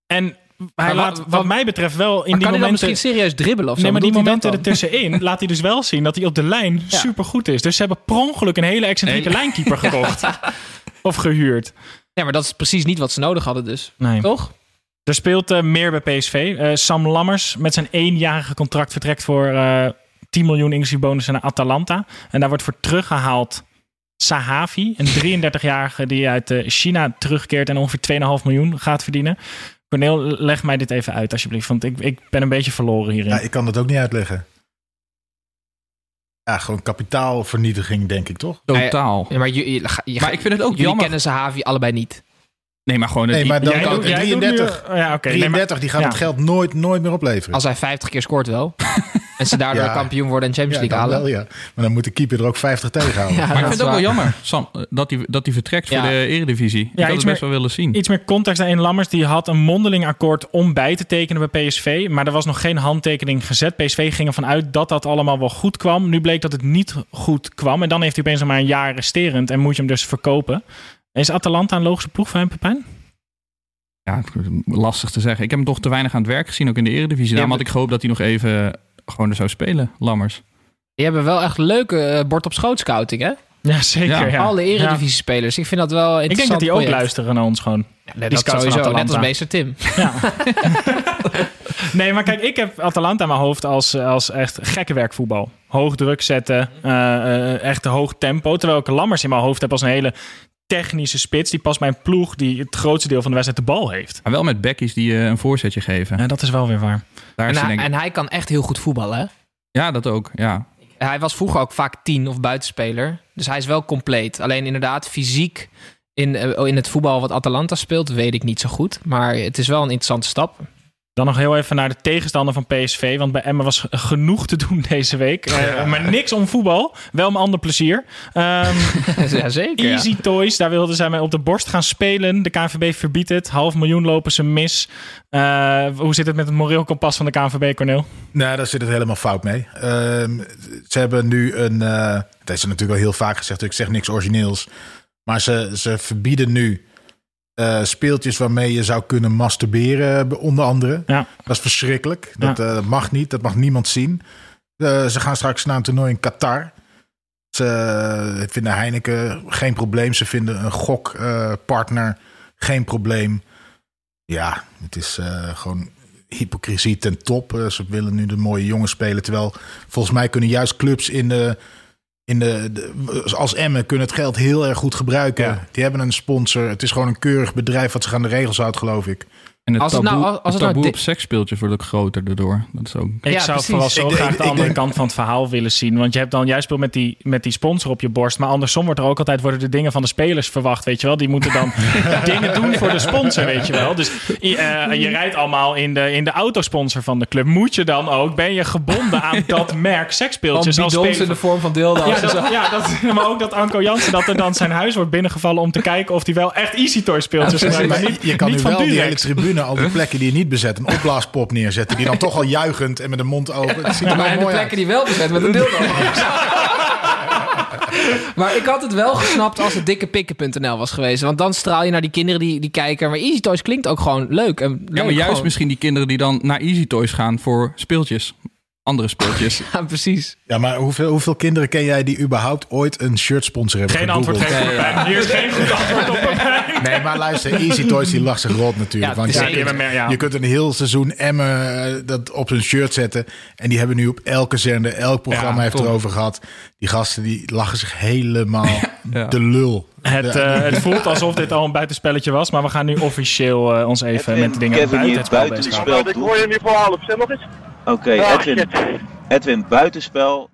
En hij laat, wat wat- mij betreft, wel in Maar die kan hij dan momenten... misschien serieus dribbelen of zo? Nee, maar die momenten ertussenin laat hij dus wel zien dat hij op de lijn Ja. supergoed is. Dus ze hebben per ongeluk een hele excentrieke Nee. lijnkeeper gekocht. of gehuurd. Ja, maar dat is precies niet wat ze nodig hadden dus. Nee. Toch? Er speelt eh, meer bij PSV. Eh, Sam Lammers met zijn eenjarige contract vertrekt voor eh 10 miljoen inclusief bonussen naar Atalanta. En daar wordt voor teruggehaald Sahavi, een 33-jarige die uit eh, China terugkeert en ongeveer 2,5 miljoen gaat verdienen. Corneel, leg mij dit even uit alsjeblieft, want ik, ik ben een beetje verloren hierin. Ja, ik kan dat ook niet uitleggen. Ja, gewoon kapitaalvernietiging, denk ik toch? Totaal. Ja, maar je, je, je- Maar ik vind het ook jullie jammer. kennen Zahavi allebei niet. Nee, maar gewoon... Nee, maar dan Jij kan doet- jij doet nu- 33, oh ja, oké. Nee, maar- 33 die gaat ja. het geld nooit, nooit meer opleveren. Als hij 50 keer scoort wel. en ze daardoor Ja. kampioen worden en Champions ja, League halen. wel, ja. Maar dan moet de keeper er ook 50 tegenhouden. Ja, Maar ik dat vind het ook wel jammer, Sam, dat hij dat hij vertrekt Ja. voor de Eredivisie. Ik Ja, had iets het best meer- wel willen zien. Iets meer context daarin. Lammers die had een mondeling akkoord om bij te tekenen bij PSV. Maar er was nog geen handtekening gezet. PSV ging ervan uit dat dat allemaal wel goed kwam. Nu bleek dat het niet goed kwam. En dan heeft hij opeens nog maar een jaar resterend. En moet je hem dus verkopen. Is Atalanta een logische ploeg voor hem, Pepijn? Ja, lastig te zeggen. Ik heb hem toch te weinig aan het werk gezien, ook in de Eredivisie. Daarom had ik gehoopt dat hij nog even gewoon er zou spelen, Lammers. Die hebben wel echt leuke eh, bord op schoot scouting, hè? Ja, zeker. Ja. Ja. Alle eredivisie spelers. Ik vind dat wel Ik denk interessant dat die ook project. luisteren naar ons gewoon. Die dat scouts van sowieso. Net als meester Tim. Ja. nee, maar kijk, ik heb Atalanta in mijn hoofd als, als echt gekke werkvoetbal. Hoog druk zetten, eh, eh, echt hoog tempo. Terwijl ik Lammers in mijn hoofd heb als een hele technische spits. Die past bij een ploeg die het grootste deel van de wedstrijd de bal heeft. Maar wel met bekkies die eh, een voorzetje geven. Ja, dat is wel weer waar. Daar En is hij, denk en hij kan echt heel goed voetballen, hè? Ja, dat ook. Ja. Hij was vroeger ook vaak tien of buitenspeler. Dus hij is wel compleet. Alleen inderdaad, fysiek in, eh, in het voetbal wat Atalanta speelt, weet ik niet zo goed. Maar het is wel een interessante stap. Dan nog heel even naar de tegenstander van PSV. Want bij Emma was genoeg te doen deze week. Eh, Maar niks om voetbal. Wel om ander plezier. Ehm, ja, zeker. ja. Easy Toys, daar wilden zij mee op de borst gaan spelen. De KNVB verbiedt het. Half miljoen lopen ze mis. Eh, hoe zit het met het moreel kompas van de KNVB, Corneel? Nee, daar zit het helemaal fout mee. Ehm, ze hebben nu een. eh het is natuurlijk al heel vaak gezegd, dus ik zeg niks origineels. Maar ze, ze verbieden nu eh, speeltjes waarmee je zou kunnen masturberen, onder andere. Ja. Dat is verschrikkelijk. Dat, eh, mag niet, dat mag niemand zien. Eh, ze gaan straks naar een toernooi in Qatar. Ze eh, vinden Heineken geen probleem. Ze vinden een gokpartner geen probleem. Ja, het is eh, gewoon hypocrisie ten top. Eh, ze willen nu de mooie jongens spelen. Terwijl volgens mij kunnen juist clubs in de. In de, de- als Emmen kunnen het geld heel erg goed gebruiken. Ja. Die hebben een sponsor. Het is gewoon een keurig bedrijf wat zich aan de regels houdt, geloof ik. En het Als het taboe, nou- als het het nou taboe di- op seksspeeltjes wordt ook groter daardoor. Dat is ook... Ik Ja, zou precies. vooral zo Ik graag de ik andere kant van het verhaal willen zien. Want je hebt dan, jij speelt met die, met die sponsor op je borst. Maar andersom wordt er ook altijd worden de dingen van de spelers verwacht. Weet je wel? Die moeten dan dingen doen voor de sponsor, weet je wel. Dus je, eh, je rijdt allemaal in de, in de autosponsor van de club. Moet je dan ook, ben je gebonden aan dat merk seksspeeltjes als bidons speler? in de vorm van dildo's. Ja, dat, ja dat, maar ook dat Anko Jansen dat er dan zijn huis wordt binnengevallen om te kijken of hij wel echt Easy Toy speeltjes Ja, gebruikt. Maar niet, je kan niet nu van wel die hele Durex. Tribune, al die plekken die je niet bezet, een opblaaspop neerzetten. Die dan toch al juichend en met de mond open. Het ziet er maar wel en de plekken uit. die wel bezet met een dildo. maar ik had het wel gesnapt als het dikkepikken.nl was geweest. Want dan straal je naar die kinderen die, die kijken. Maar Easy Toys klinkt ook gewoon leuk. En leuk Ja, maar juist gewoon. misschien die kinderen die dan naar Easy Toys gaan voor speeltjes. Andere speeltjes. Ja, precies. Ja, maar hoeveel, hoeveel kinderen ken jij die überhaupt ooit een shirt sponsor hebben Geen antwoord geven. Hier is geen goed antwoord op. Nee, maar luister, Easy Toys die lacht zich rot natuurlijk. Ja, want je, kunt, hebben meer, ja. je kunt een heel seizoen Emmen eh, dat op zijn shirt zetten. En die hebben nu op elke zender, elk programma Ja, heeft top. erover gehad. Die gasten die lachen zich helemaal Ja. de lul. Het, eh, het voelt alsof dit al een buitenspelletje was, maar we gaan nu officieel eh, ons even met de dingen Kevin buiten het spel buiten het bezighouden. spel Ik hoor je niet voor half. Zeg nog eens. Oké, Edwin, Edwin, buitenspel.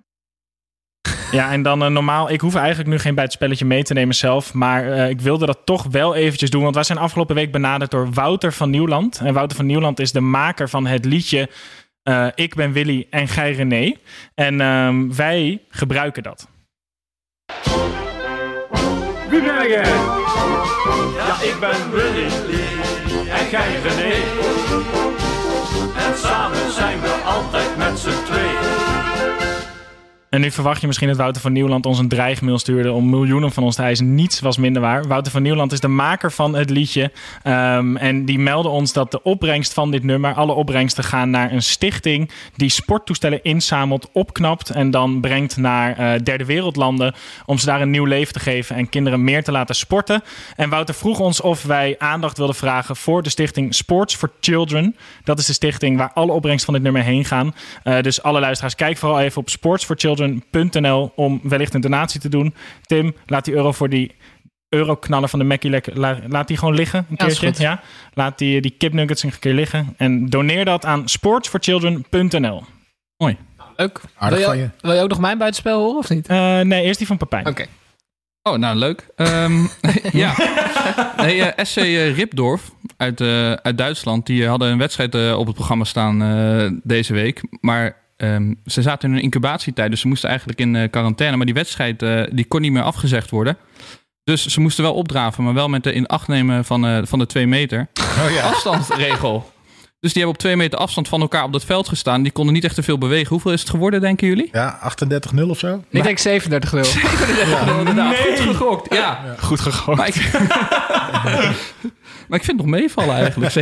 Ja, en dan eh, normaal, ik hoef eigenlijk nu geen buitenspelletje mee te nemen zelf, maar eh, ik wilde dat toch wel eventjes doen, want wij zijn afgelopen week benaderd door Wouter van Nieuwland. En Wouter van Nieuwland is de maker van het liedje eh, Ik ben Willy en gij René. En ehm, wij gebruiken dat. Wie ben jij? Ja, ik ben Willy. En jij René. En samen zijn we altijd met z'n tweeën. En nu verwacht je misschien dat Wouter van Nieuwland ons een dreigmail stuurde om miljoenen van ons te eisen. Niets was minder waar. Wouter van Nieuwland is de maker van het liedje. Ehm, en die meldde ons dat de opbrengst van dit nummer, alle opbrengsten gaan naar een stichting die sporttoestellen inzamelt, opknapt en dan brengt naar eh, derde wereldlanden om ze daar een nieuw leven te geven en kinderen meer te laten sporten. En Wouter vroeg ons of wij aandacht wilden vragen voor de stichting Sports for Children. Dat is de stichting waar alle opbrengsten van dit nummer heen gaan. Eh, dus alle luisteraars, kijk vooral even op sportsforchildren.nl om wellicht een donatie te doen. Tim, laat die euro voor die euroknaller van de Mackie lekker, la- laat die gewoon liggen een Ja, keertje. goed. Ja, laat die, die kipnuggets een keer liggen en doneer dat aan sportsforchildren.nl. Mooi. Leuk. Aardig wil, van je, je. wil je ook nog mijn buitenspel horen of niet? Eh, nee, eerst die van Pepijn. Oké. Oh, nou leuk. Ehm, ja. Nee, eh, SC eh, Ripdorf uit, eh, uit Duitsland, die hadden een wedstrijd eh, op het programma staan eh, deze week. Maar ehm, ze zaten in een incubatietijd, dus ze moesten eigenlijk in eh, quarantaine. Maar die wedstrijd eh, die kon niet meer afgezegd worden. Dus ze moesten wel opdraven, maar wel met de in acht nemen van, eh, van de twee meter afstandsregel. Dus die hebben op twee meter afstand van elkaar op dat veld gestaan. Die konden niet echt te veel bewegen. Hoeveel is het geworden, denken jullie? Ja, 38-0 of zo. Ik denk 37 0 inderdaad. Goed gegokt. Ja. Goed gegokt. Maar ik, maar ik vind het nog meevallen eigenlijk,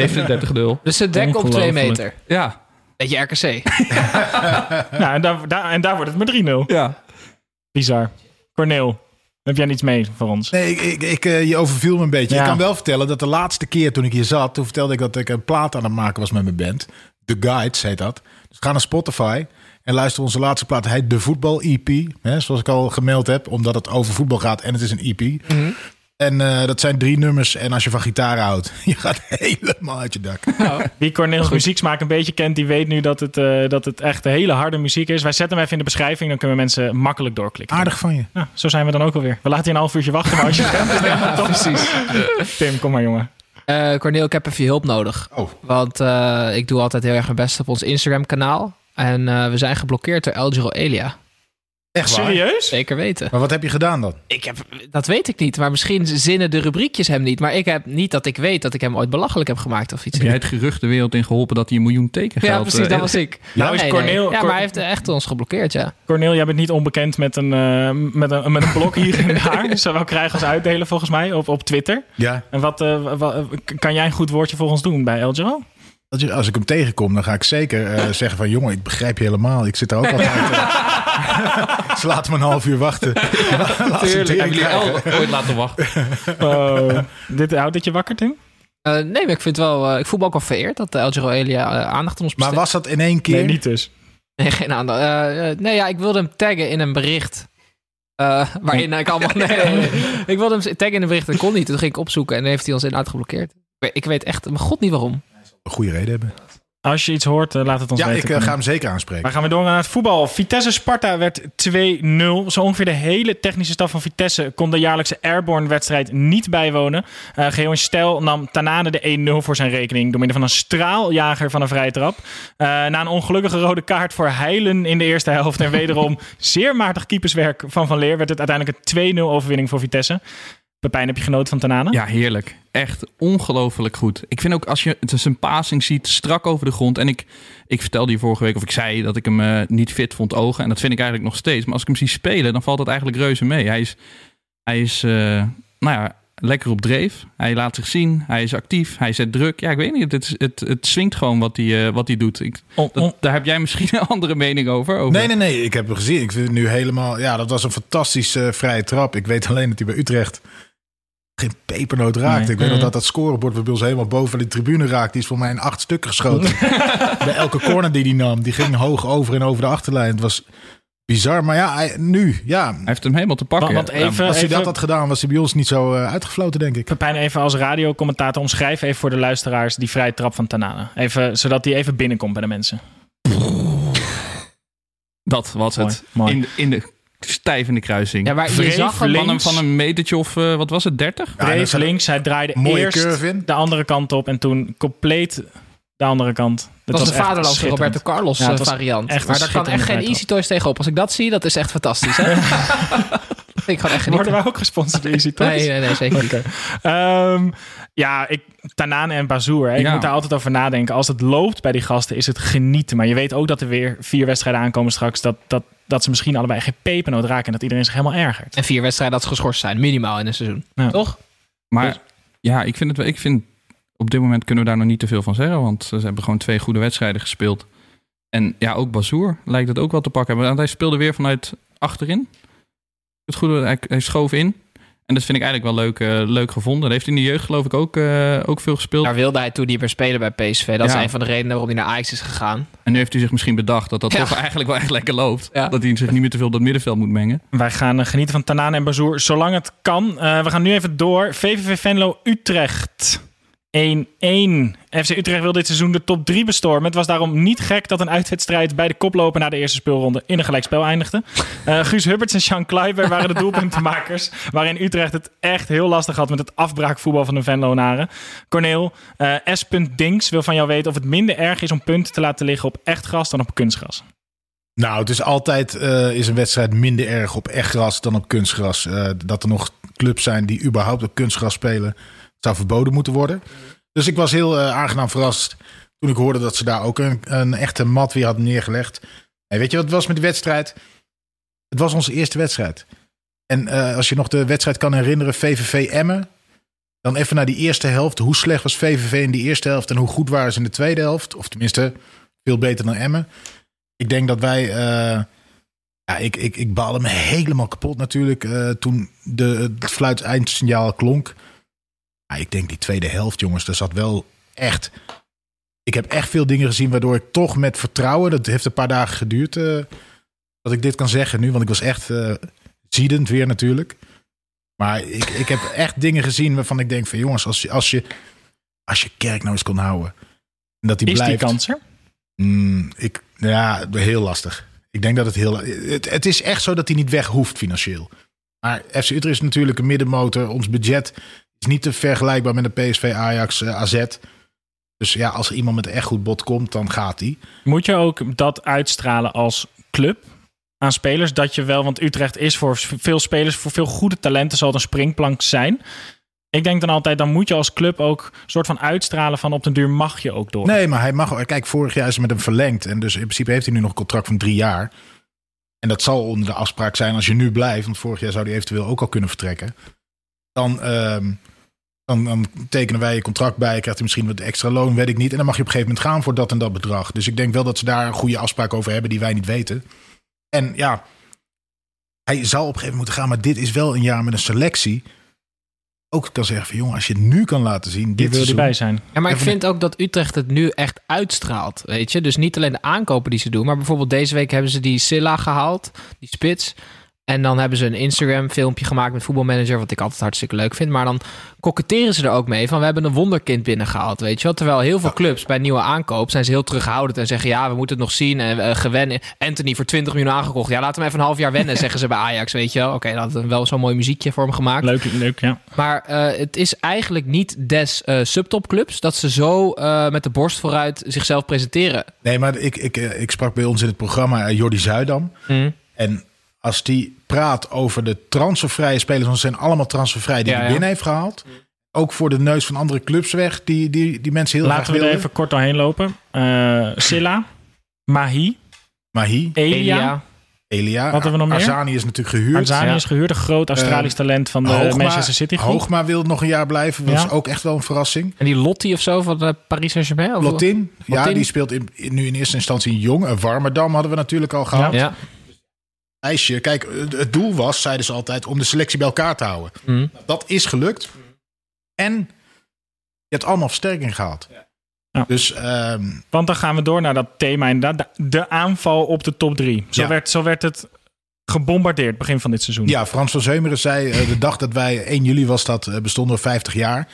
37-0. Dus ze dekken op 2 Ongelooflijk. meter. Ja. Beetje RKC. Nou, en daar, daar, en daar wordt het maar 3-0. Ja. Bizar. Corneel, heb jij niets mee voor ons? Nee, ik, ik, ik, eh, je overviel me een beetje. Ja. Ik kan wel vertellen dat de laatste keer toen ik hier zat... toen vertelde ik dat ik een plaat aan het maken was met mijn band. The Guides heet dat. Dus ga naar Spotify en luister onze laatste plaat. Hij heet De Voetbal EP. Hè, zoals ik al gemeld heb, omdat het over voetbal gaat en het is een EP. En eh, dat zijn drie nummers. En als je van gitaar houdt, je gaat helemaal uit je dak. Wie Corneels muzieksmaak een beetje kent, die weet nu dat het, eh, dat het echt hele harde muziek is. Wij zetten hem even in de beschrijving, dan kunnen mensen makkelijk doorklikken. Aardig van je. Nou, zo zijn we dan ook alweer. We laten je een half uurtje wachten, maar als je bent, ja, toch? Precies. Tim, kom maar jongen. Eh Cornel, ik heb even je hulp nodig. Oh. Want eh, ik doe altijd heel erg mijn best op ons Instagram-kanaal. En eh, we zijn geblokkeerd door El Giro Elia. Echt waar? Serieus? Zeker weten. Maar wat heb je gedaan dan? Ik heb, dat weet ik niet. Maar misschien zinnen de rubriekjes hem niet. Maar ik heb niet dat ik weet dat ik hem ooit belachelijk heb gemaakt of iets. Heb jij het gerucht de wereld in geholpen dat hij een miljoen tekengeld... Ja, precies, eh, dat was ik. Nou is Nee, Corneel- nee. Ja, Cor- maar hij heeft echt ons geblokkeerd, ja. Corneel, jij bent niet onbekend met een, eh, met een, met een blok hier en daar. Zowel krijgen als uitdelen volgens mij op, op Twitter. Ja. En wat, eh, kan jij een goed woordje voor ons doen bij El Giro? Dat je- Als ik hem tegenkom, dan ga ik zeker eh, zeggen van... jongen, ik begrijp je helemaal. Ik zit daar ook altijd. eh. Ze laten me een half uur wachten. Laat Tuurlijk, hebben jullie. El ooit laten wachten? Oh, dit houdt dit je wakker, Tim? Eh, nee, maar ik vind wel... eh, ik voel me ook wel vereerd dat El Giro Elia aandacht aan ons Maar besteedt. was dat in één keer? Nee, niet dus. Nee, geen aandacht. Nee, ja, ik wilde hem taggen in een bericht. Eh, waarin ik allemaal... Nee, nee, nee. Ik wilde hem taggen in een bericht, dat kon niet. Toen ging ik opzoeken en heeft hij ons inderdaad geblokkeerd. Ik weet- Ik weet echt, mijn god niet waarom. Een goede reden hebben. Als je iets hoort, eh, laat het ons Ja, weten. ik eh, ga hem zeker aanspreken. Maar gaan we door naar het voetbal. Vitesse-Sparta werd 2-0. Zo ongeveer de hele technische staf van Vitesse kon de jaarlijkse Airborne-wedstrijd niet bijwonen. Uh, Geon Stel nam Tanane de 1-0 voor zijn rekening door middel van een straaljager van een vrije trap. Uh, na een ongelukkige rode kaart voor Heilen in de eerste helft en wederom zeer matig keeperswerk van Van Leer werd het uiteindelijk een 2-0 overwinning voor Vitesse. Pepijn, heb je genoten van Tanane? Ja, heerlijk. Echt ongelooflijk goed. Ik vind ook als je het zijn passing ziet, strak over de grond. En ik, ik vertelde je vorige week, of ik zei dat ik hem eh, niet fit vond ogen. En dat vind ik eigenlijk nog steeds. Maar als ik hem zie spelen, dan valt dat eigenlijk reuze mee. Hij is, hij is eh, nou ja, lekker op dreef. Hij laat zich zien. Hij is actief. Hij zet druk. Ja, ik weet niet. Het, is- het, het swingt gewoon wat hij, eh, wat hij doet. Ik, dat- daar heb jij misschien een andere mening over. over. Nee, nee, nee. Ik heb hem gezien. Ik vind het nu helemaal... Ja, dat was een fantastische vrije trap. Ik weet alleen dat hij bij Utrecht geen pepernoot raakt. Nee. Ik weet nog dat dat scorebord bij ons helemaal boven die tribune raakt. Die is voor mij in acht stukken geschoten. bij elke corner die hij nam. Die ging hoog over en over de achterlijn. Het was bizar. Maar ja, hij- nu, ja. Hij heeft hem helemaal te pakken. Want- want even- als hij even- dat had gedaan, was hij bij ons niet zo eh, uitgefloten, denk ik. Pepijn, even als radiocommentator omschrijf even voor de luisteraars die vrije trap van Tanane. Even, zodat die even binnenkomt bij de mensen. Dat was het. mooi. In, de- in de stijvende kruising. Ja, maar je zag hem van, een, links. van een metertje of, eh, wat was het, 30? Dreef links, hij draaide mooie eerst curve in. de andere kant op en toen compleet de andere kant. Dat was echt een vaderlandse. Roberto Carlos Ja, eh, was variant. maar daar kan echt geen Easy Toys tegenop. Als ik dat zie, dat is echt fantastisch. Hè? ik gewoon echt genieten. Worden wij ook gesponsord door Easy Toys? Nee, nee, nee, zeker niet. Oké. Ehm, ja, ik, Tanane en Bazoer. hè. Ik Ja. moet daar altijd over nadenken. Als het loopt bij die gasten, is het genieten. Maar je weet ook dat er weer vier wedstrijden aankomen straks. Dat, dat, dat ze misschien allebei geen pepernoot raken. En dat iedereen zich helemaal ergert. En vier wedstrijden dat ze geschorst zijn, minimaal in een seizoen. Ja. Toch? Maar ja, ik vind, het, wel- ik vind op dit moment kunnen we daar nog niet te veel van zeggen. Want ze hebben gewoon twee goede wedstrijden gespeeld. En ja, ook Bazoer lijkt het ook wel te pakken. Want hij speelde weer vanuit achterin. Het goede, hij, hij schoof in. En dat vind ik eigenlijk wel leuk, eh, leuk gevonden. Dat heeft hij in de jeugd geloof ik ook, eh, ook veel gespeeld. Daar wilde hij toen niet meer spelen bij PSV. Dat Ja. is een van de redenen waarom hij naar Ajax is gegaan. En nu heeft hij zich misschien bedacht dat dat Ja. toch eigenlijk wel echt lekker loopt. Ja. Dat hij zich niet meer te veel op dat middenveld moet mengen. Wij gaan eh, genieten van Tanane en Bazoer zolang het kan. Eh, we gaan nu even door. VVV Venlo Utrecht. 1-1. FC Utrecht wil dit seizoen de top 3 bestormen. Het was daarom niet gek dat een uitwedstrijd bij de koploper na de eerste speelronde in een gelijkspel eindigde. Uh, Guus Hubberts en Sean Kleiber waren de doelpuntenmakers. waarin Utrecht het echt heel lastig had met het afbraakvoetbal van de Venlonaren. Corneel, uh, S. Dinks wil van jou weten of het minder erg is om punten te laten liggen op echt gras dan op kunstgras. Nou, het is altijd uh, is een wedstrijd minder erg op echt gras dan op kunstgras. Uh, dat er nog clubs zijn die überhaupt op kunstgras spelen, zou verboden moeten worden. Dus ik was heel uh, aangenaam verrast toen ik hoorde dat ze daar ook een, een echte mat weer hadden neergelegd. En weet je wat het was met die wedstrijd? Het was onze eerste wedstrijd. En als je nog de wedstrijd kan herinneren, VVV Emmen. Dan even naar die eerste helft. Hoe slecht was VVV in die eerste helft en hoe goed waren ze in de tweede helft? Of tenminste, veel beter dan Emmen. Ik denk dat wij. Uh, ja, ik, ik, ik baalde me helemaal kapot natuurlijk. Toen de, het fluit eindsignaal klonk. Ja, ik denk die tweede helft, jongens. Er zat wel echt. Ik heb echt veel dingen gezien waardoor ik toch met vertrouwen. Dat heeft een paar dagen geduurd. Uh, dat ik dit kan zeggen nu. Want ik was echt ziedend weer natuurlijk. Maar ik, ik heb echt dingen gezien waarvan ik denk van jongens, als je, als je, als je kerk nou eens kon houden. En dat die Is blijft. die kans er? Mm, ik, ja, heel lastig. Ik denk dat het heel. Het, het is echt zo dat hij niet weg hoeft financieel. Maar FC Utrecht is natuurlijk een middenmotor. Ons budget is niet te vergelijkbaar met de PSV, Ajax, uh, AZ. Dus ja, als er iemand met een echt goed bod komt, dan gaat hij. Moet je ook dat uitstralen als club aan spelers? Dat je wel, want Utrecht is voor veel spelers, voor veel goede talenten, zal het een springplank zijn. Ik denk dan altijd, dan moet je als club ook een soort van uitstralen van op den duur mag je ook door. Nee, maar hij mag. Kijk, vorig jaar is hij met hem verlengd. En dus in principe heeft hij nu nog een contract van drie jaar. En dat zal onder de afspraak zijn als je nu blijft. Want vorig jaar zou hij eventueel ook al kunnen vertrekken. Dan, um, dan, dan tekenen wij je contract bij. Krijgt hij misschien wat extra loon, weet ik niet. En dan mag je op een gegeven moment gaan voor dat en dat bedrag. Dus ik denk wel dat ze daar een goede afspraak over hebben die wij niet weten. En ja, hij zou op een gegeven moment moeten gaan. Maar dit is wel een jaar met een selectie ook kan zeggen van jongen, als je het nu kan laten zien, dit wil erbij zijn. Ja, maar ik vind ook dat Utrecht het nu echt uitstraalt, weet je. Dus niet alleen de aankopen die ze doen, maar bijvoorbeeld deze week hebben ze die Silla gehaald, die spits. En dan hebben ze een Instagram filmpje gemaakt met voetbalmanager, wat ik altijd hartstikke leuk vind. Maar dan koketteren ze er ook mee van we hebben een wonderkind binnengehaald, weet je wel. Terwijl heel veel clubs bij nieuwe aankoop zijn ze heel terughoudend en zeggen ja, we moeten het nog zien. En uh, gewennen. Anthony voor 20 miljoen aangekocht. Ja, laten we even een half jaar wennen, zeggen ze bij Ajax, weet je wel. Oké, okay, dan hadden wel zo'n mooi muziekje voor hem gemaakt. Leuk, leuk, ja. Maar uh, het is eigenlijk niet des uh, subtopclubs dat ze zo met de borst vooruit zichzelf presenteren. Nee, maar ik, ik, ik sprak bij ons in het programma Jordi Zuidam. Mm. En als die praat over de transfervrije spelers, want ze zijn allemaal transfervrij die ja, hij binnen heeft gehaald. Ook voor de neus van andere clubs weg, die, die, die mensen heel Laten graag we er even kort doorheen lopen. Uh, Silla, Mahi, Mahi, Elia. Elia. Wat hebben we nog meer? Arzani is natuurlijk gehuurd. Arzani ja. is gehuurd, een groot Australisch uh, talent van de Hoogma, Manchester City groep. Hoogma wil nog een jaar blijven, dat Ja. is ook echt wel een verrassing. En die Lotti of zo van de Paris Saint-Germain? of- Lotin, ja, die speelt in, in- nu in eerste instantie in Jong. Een Warmerdam hadden we natuurlijk al gehad. Ja. IJsje. Kijk, het- doel was, zeiden ze altijd, om de selectie bij elkaar te houden. Mhm. Dat is gelukt. En je hebt allemaal versterking gehaald. Ja. Dus ehm, Want dan gaan we door naar dat thema inderdaad. De, de aanval op de top 3. Zo, Ja. werd, zo werd het gebombardeerd begin van dit seizoen. ja, Frans van Zeumeren zei, eh, de dag dat wij, 1 juli was dat, eh, bestonden we 50 jaar.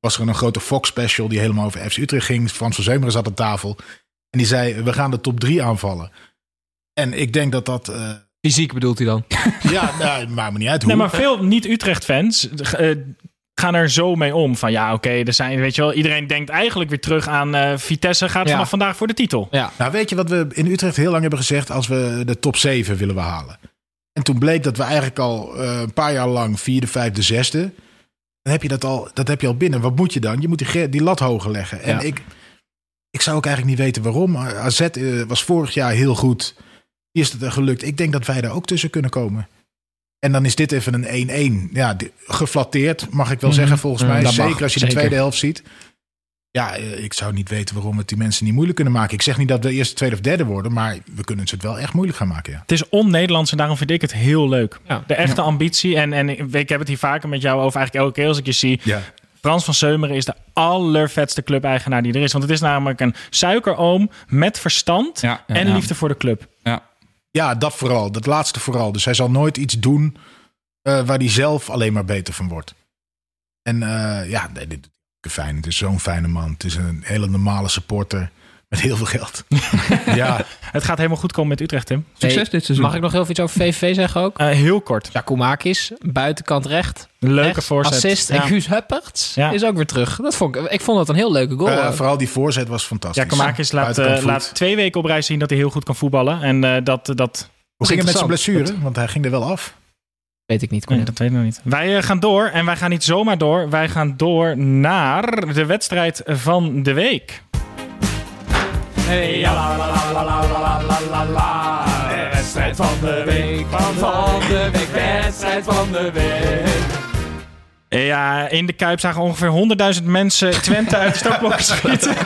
Was er een grote Fox special die helemaal over FC Utrecht ging. Frans van Zeumeren zat aan tafel. En die zei, we gaan de top 3 aanvallen. En ik denk dat dat... eh, Fysiek bedoelt hij dan? ja, nou, maakt me niet uit hoe. Nee, maar veel niet-Utrecht-fans eh, gaan er zo mee om. Van ja, oké, er zijn, weet je wel, iedereen denkt eigenlijk weer terug aan eh, Vitesse gaat Ja. vanaf vandaag voor de titel. Ja. Nou, weet je wat we in Utrecht heel lang hebben gezegd als we de top 7 willen we halen? En toen bleek dat we eigenlijk al eh, een paar jaar lang vierde, vijfde, zesde. Dan heb je dat al, dat heb je al binnen. Wat moet je dan? Je moet die, lat hoger leggen. En Ja. ik, ik zou ook eigenlijk niet weten waarom. AZ eh, was vorig jaar heel goed. Hier is het er gelukt. Ik denk dat wij daar ook tussen kunnen komen. En dan is dit even een 1-1. Ja, geflatteerd, mag ik wel Mhm. zeggen, volgens Mm, mij. mag, Zeker als je de tweede helft ziet. Ja, eh, ik zou niet weten waarom het die mensen niet moeilijk kunnen maken. Ik zeg niet dat we eerst tweede of derde worden, maar we kunnen ze het wel echt moeilijk gaan maken. Ja. Het is on-Nederlands en daarom vind ik het heel leuk. Ja. De echte ambitie. En, en ik heb het hier vaker met jou over eigenlijk elke keer als ik je zie. Ja. Frans van Seumeren is de allervetste clubeigenaar die er is. Want het is namelijk een suikeroom met verstand en ja. liefde voor de club. Ja. Ja, dat vooral. Dat laatste vooral. Dus hij zal nooit iets doen eh, waar hij zelf alleen maar beter van wordt. En eh, ja, nee, dit, fijn. Het is zo'n fijne man. Het is een hele normale supporter met heel veel geld. ja, Het gaat helemaal goed komen met Utrecht, Tim. Succes Hey, dit seizoen. Mag ik nog heel veel iets over VVV zeggen ook? Eh, heel kort. Jakumakis, buitenkant recht. Leuke rechts, voorzet. Assist. Ja. En Guus Hupperts Ja. is ook weer terug. Dat vond ik, ik vond dat een heel leuke goal. eh, vooral die voorzet was fantastisch. Ja, Kamakis laat, eh, laat twee weken op rij zien dat hij heel goed kan voetballen. En eh, dat, dat... Hoe ging het met zijn blessure? Want hij ging er wel af. Weet ik niet. Nee, dat weet ik nog niet. Wij gaan door. En wij gaan niet zomaar door. Wij gaan door naar de wedstrijd van de week. Hey, ja, la, la, la, la, la, la, la, la, la. De wedstrijd van de week, van, van de week, wedstrijd van de week. Ja, in de Kuip zagen ongeveer 100.000 mensen Twente uit de startblokken schieten.